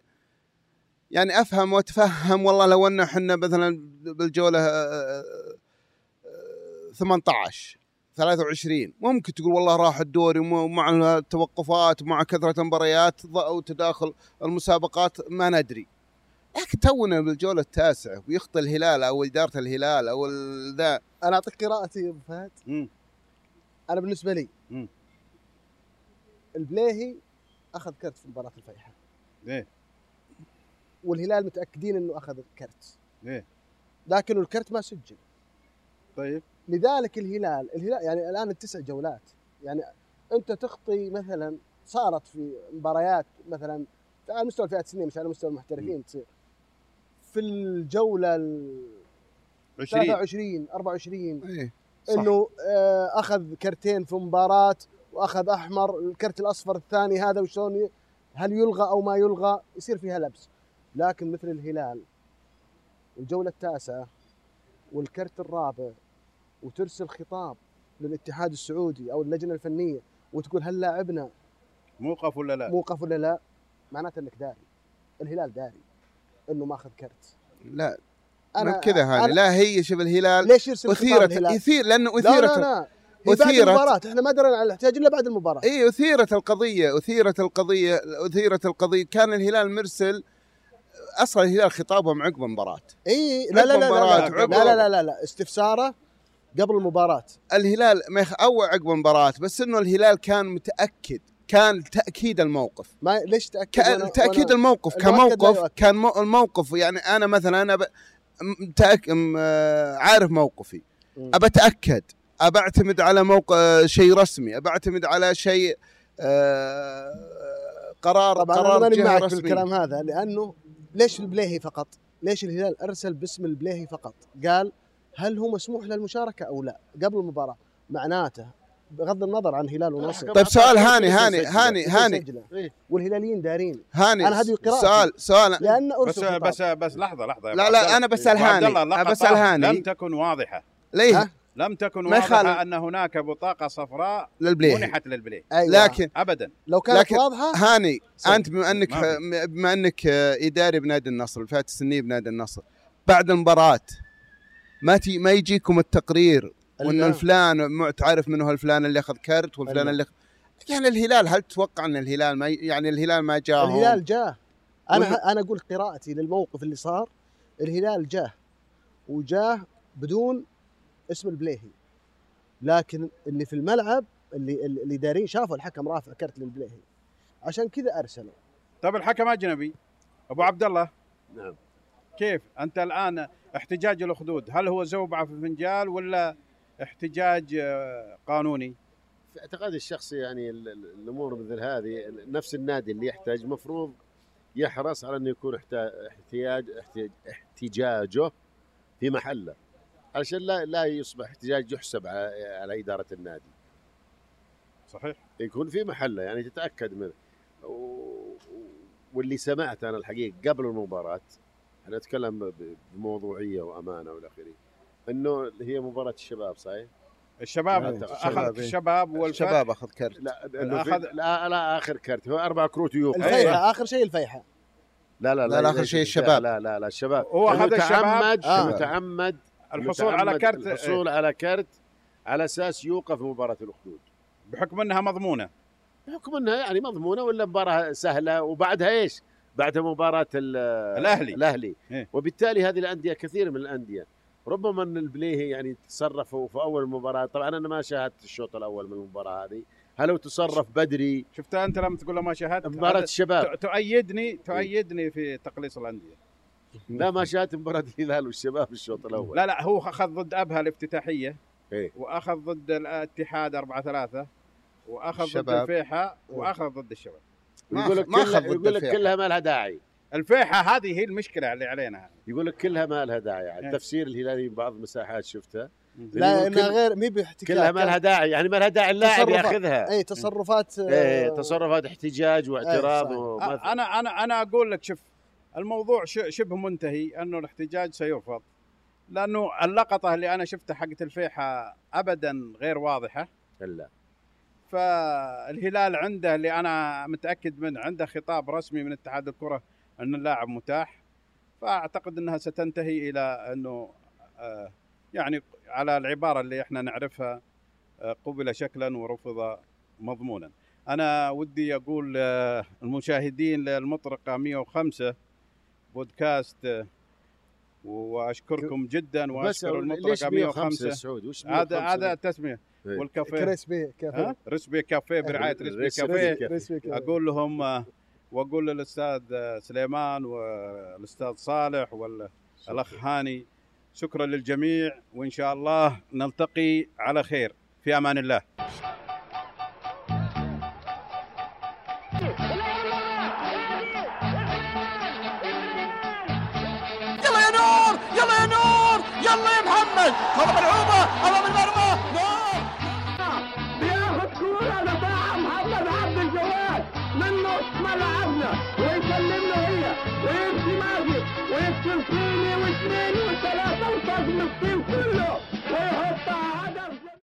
يعني أفهم وأتفهم والله لو إن إحنا مثلا بالجولة آه، آه، 18 23 ممكن تقول والله راح الدوري وم- ومع التوقفات ومع كثرة المباريات ض- أو تداخل المسابقات ما ندري. لكن تونا بالجوله التاسعه ويخطي الهلال أو إدارة الهلال أو ذا. أنا أعطيك قراءتي يا أبو فهد. أنا بالنسبة لي مم. البليهي أخذ كرت في مباراة الفيحاء. إيه والهلال متأكدين إنه أخذ كرت إيه لكن الكرت ما سجل. طيب. لذلك الهلال الهلال يعني الآن التسع جولات يعني أنت تخطي مثلا صارت في مباريات مثلا على مستوى الفئات السنية مش على مستوى المحترفين تصير. في الجولة ال 20 23 24 إيه. إنه آه، أخذ كرتين في مباراة وأخذ أحمر الكرت الأصفر الثاني هذا وشلون هل يلغى أو ما يلغى يصير فيها لبس. لكن مثل الهلال الجولة التاسعة والكرت الرابع وترسل خطاب للاتحاد السعودي أو اللجنة الفنية وتقول هل لاعبنا موقف ولا لا؟ موقف ولا لا؟ معناته إنك داري. الهلال داري. إنه ماخذ كرت. لا. أنا كذا هاني أنا لا هي شوف الهلال ليش يرسل خطاب اثيرت الهلال؟ يثير لأنه لا لا اثيرت لا. هي بعد أثيرت. المباراة. إحنا ما درينا على الاحتياج إلا بعد المباراة. اي أثيرت القضية أثيرت القضية أثيرت القضية. كان الهلال مرسل أصلا الهلال خطابهم عقب المباراة. اي لا لا لا لا لا. لا, لا, لا, لا, لا استفساره قبل المباراة الهلال ما يخ... أو عقب المباراة بس إنه الهلال كان متأكد كان تأكيد الموقف ما ليش تأكد كان وأنا- تأكيد وأنا- الموقف لا كموقف. كان مو... الموقف يعني أنا مثلا أنا ب... م- تأك... م... آه، عارف موقفي. أبى أتأكد أبى أعتمد على موقع شيء رسمي أبى أعتمد على شيء آه... قرار طبعا أنا قرار ماني جهة معك في رسمية الكلام هذا لأنه ليش البليهي فقط؟ ليش الهلال أرسل باسم البليهي فقط؟ قال هل هو مسموح له المشاركة أو لا؟ قبل المباراة معناته بغض النظر عن هلال ونصر طيب سؤال هاني هاني؟ هاني هاني يسجله. إيه. والهلاليين دارين هاني أنا هذه قراءتي. سؤال سؤال لأن بس. بس بس لحظة لحظة يا لا لا. أنا بسال هاني بسال هاني لم تكن واضحة ليه؟ لم تكن واضحة. أن هناك بطاقة صفراء للبليه منحت للبليه أيوة. لكن ابدا لو كانت لكن- واضحة هاني صدق. أنت بما أنك ما بما أنك إداري بنادي النصر الفئات السنية بنادي النصر بعد المباراة ما تي ما يجيكم التقرير وان لا. الفلان مع- تعرف منه الفلان اللي أخذ كرت والفلان لا. اللي أخ- يعني الهلال هل تتوقع إن الهلال ما يعني الهلال ما جاء؟ الهلال جاه. وال- أنا أنا أقول قراءتي للموقف اللي صار الهلال جاه وجاه بدون اسم البليهي. لكن اللي في الملعب اللي اللي دارين شافوا الحكم رافع كرت للبليهي. عشان كذا أرسلوا. طيب الحكم أجنبي. أبو عبد الله. نعم. كيف؟ أنت الآن احتجاج الأخدود. هل هو زوبعه في فنجال ولا احتجاج آه، قانوني؟ في اعتقادي الشخصي يعني ال- ال- الأمور مثل هذه نفس النادي اللي يحتاج مفروض يحرص على أنه يكون احتياج احتجاجه في محله علشان لا لا يصبح احتجاج يحسب على, على إدارة النادي. صحيح. يكون في محله يعني تتأكد منه واللي سمعت أنا الحقيقة قبل المباراة أنا اتكلم ب- بموضوعية وأمانة والى اخره إنه هي مباراة الشباب صحيح؟ الشباب لا، أخذ الشباب، إيه. الشباب والفتح الشباب أخذ كرت لا أخذ- لا, لا آخر كرت هو أربع كروت ويوقف الفيحة آخر شيء الفيحة لا لا لا، لا، آخر ليس شيء. الشباب. لا لا لا الشباب هو أخذ الشباب. متعمد آه. متعمد الحصول على كرت الحصول على كرت على أساس يوقف مباراة الأخدود بحكم إنها مضمونة بحكم إنها يعني مضمونة ولا مباراة سهلة وبعدها إيش؟ بعدها مباراة ال- الأهلي. الأهلي. إيه. وبالتالي هذه الأندية كثير من الأندية. ربما إن البليهي يعني تصرفوا في أول المباراه طبعا أنا ما شاهدت الشوط الأول من المباراة هذه. هل لو تصرف بدري؟ شفتها أنت لما تقول له ما شاهدت؟ مباراة الشباب. تؤيدني تؤيدني في تقليص الأندية. لا ما شاهدت مباراة الهلال والشباب الشوط الأول. لا لا هو أخذ ضد أبها الافتتاحية. إيه. وأخذ ضد الاتحاد 4 3 وأخذ ضد. الفيحة وأخذ ضد الشباب. يقول لك كلها يقول لك. كلها ما لها داعي. الفيحة هذه هي المشكلة اللي علينا. يقول لك كلها ما لها داعي. يعني إيه. تفسير الهلالي بعض المساحات شفتها. لا إنها غير مي باحتكاك. كلها ما لها داعي. يعني ما لها داعي اللاعب تصرفات. ياخذها. اي تصرفات آه، إيه تصرفات احتجاج واعتراض. وما أنا أنا أنا أقول لك شوف الموضوع ش- شبه منتهي أنه الاحتجاج سيرفض. لأنه اللقطة اللي أنا شفتها حقت الفيحة ابدا غير واضحة. لا. فالهلال عنده اللي أنا متأكد منه عنده خطاب رسمي من اتحاد الكرة إن اللاعب متاح فأعتقد إنها ستنتهي إلى إنه آه، يعني على العبارة اللي إحنا نعرفها آه، قبل شكلا ورفض مضمونا. أنا ودي أقول آه، المشاهدين للمطرقة 105 بودكاست وأشكركم جدا وأشكر المطرقة 105 105 سعود هذا 105 هذا التسميه إيه. والكافيه. كريسبي كافيه. ها؟ رسبي كافيه برعاية رسبي كافيه. أقول لهم وأقول للأستاذ سليمان والأستاذ صالح والأخ هاني شكرا للجميع وإن شاء الله نلتقي على خير. في أمان الله. يلا يا نور يلا يا نور يلا يا محمد. طلب العوبه امام المرمى. ماجد ويكسر فيني واثنين وثلاثة وطاق الطين كله. ويحطها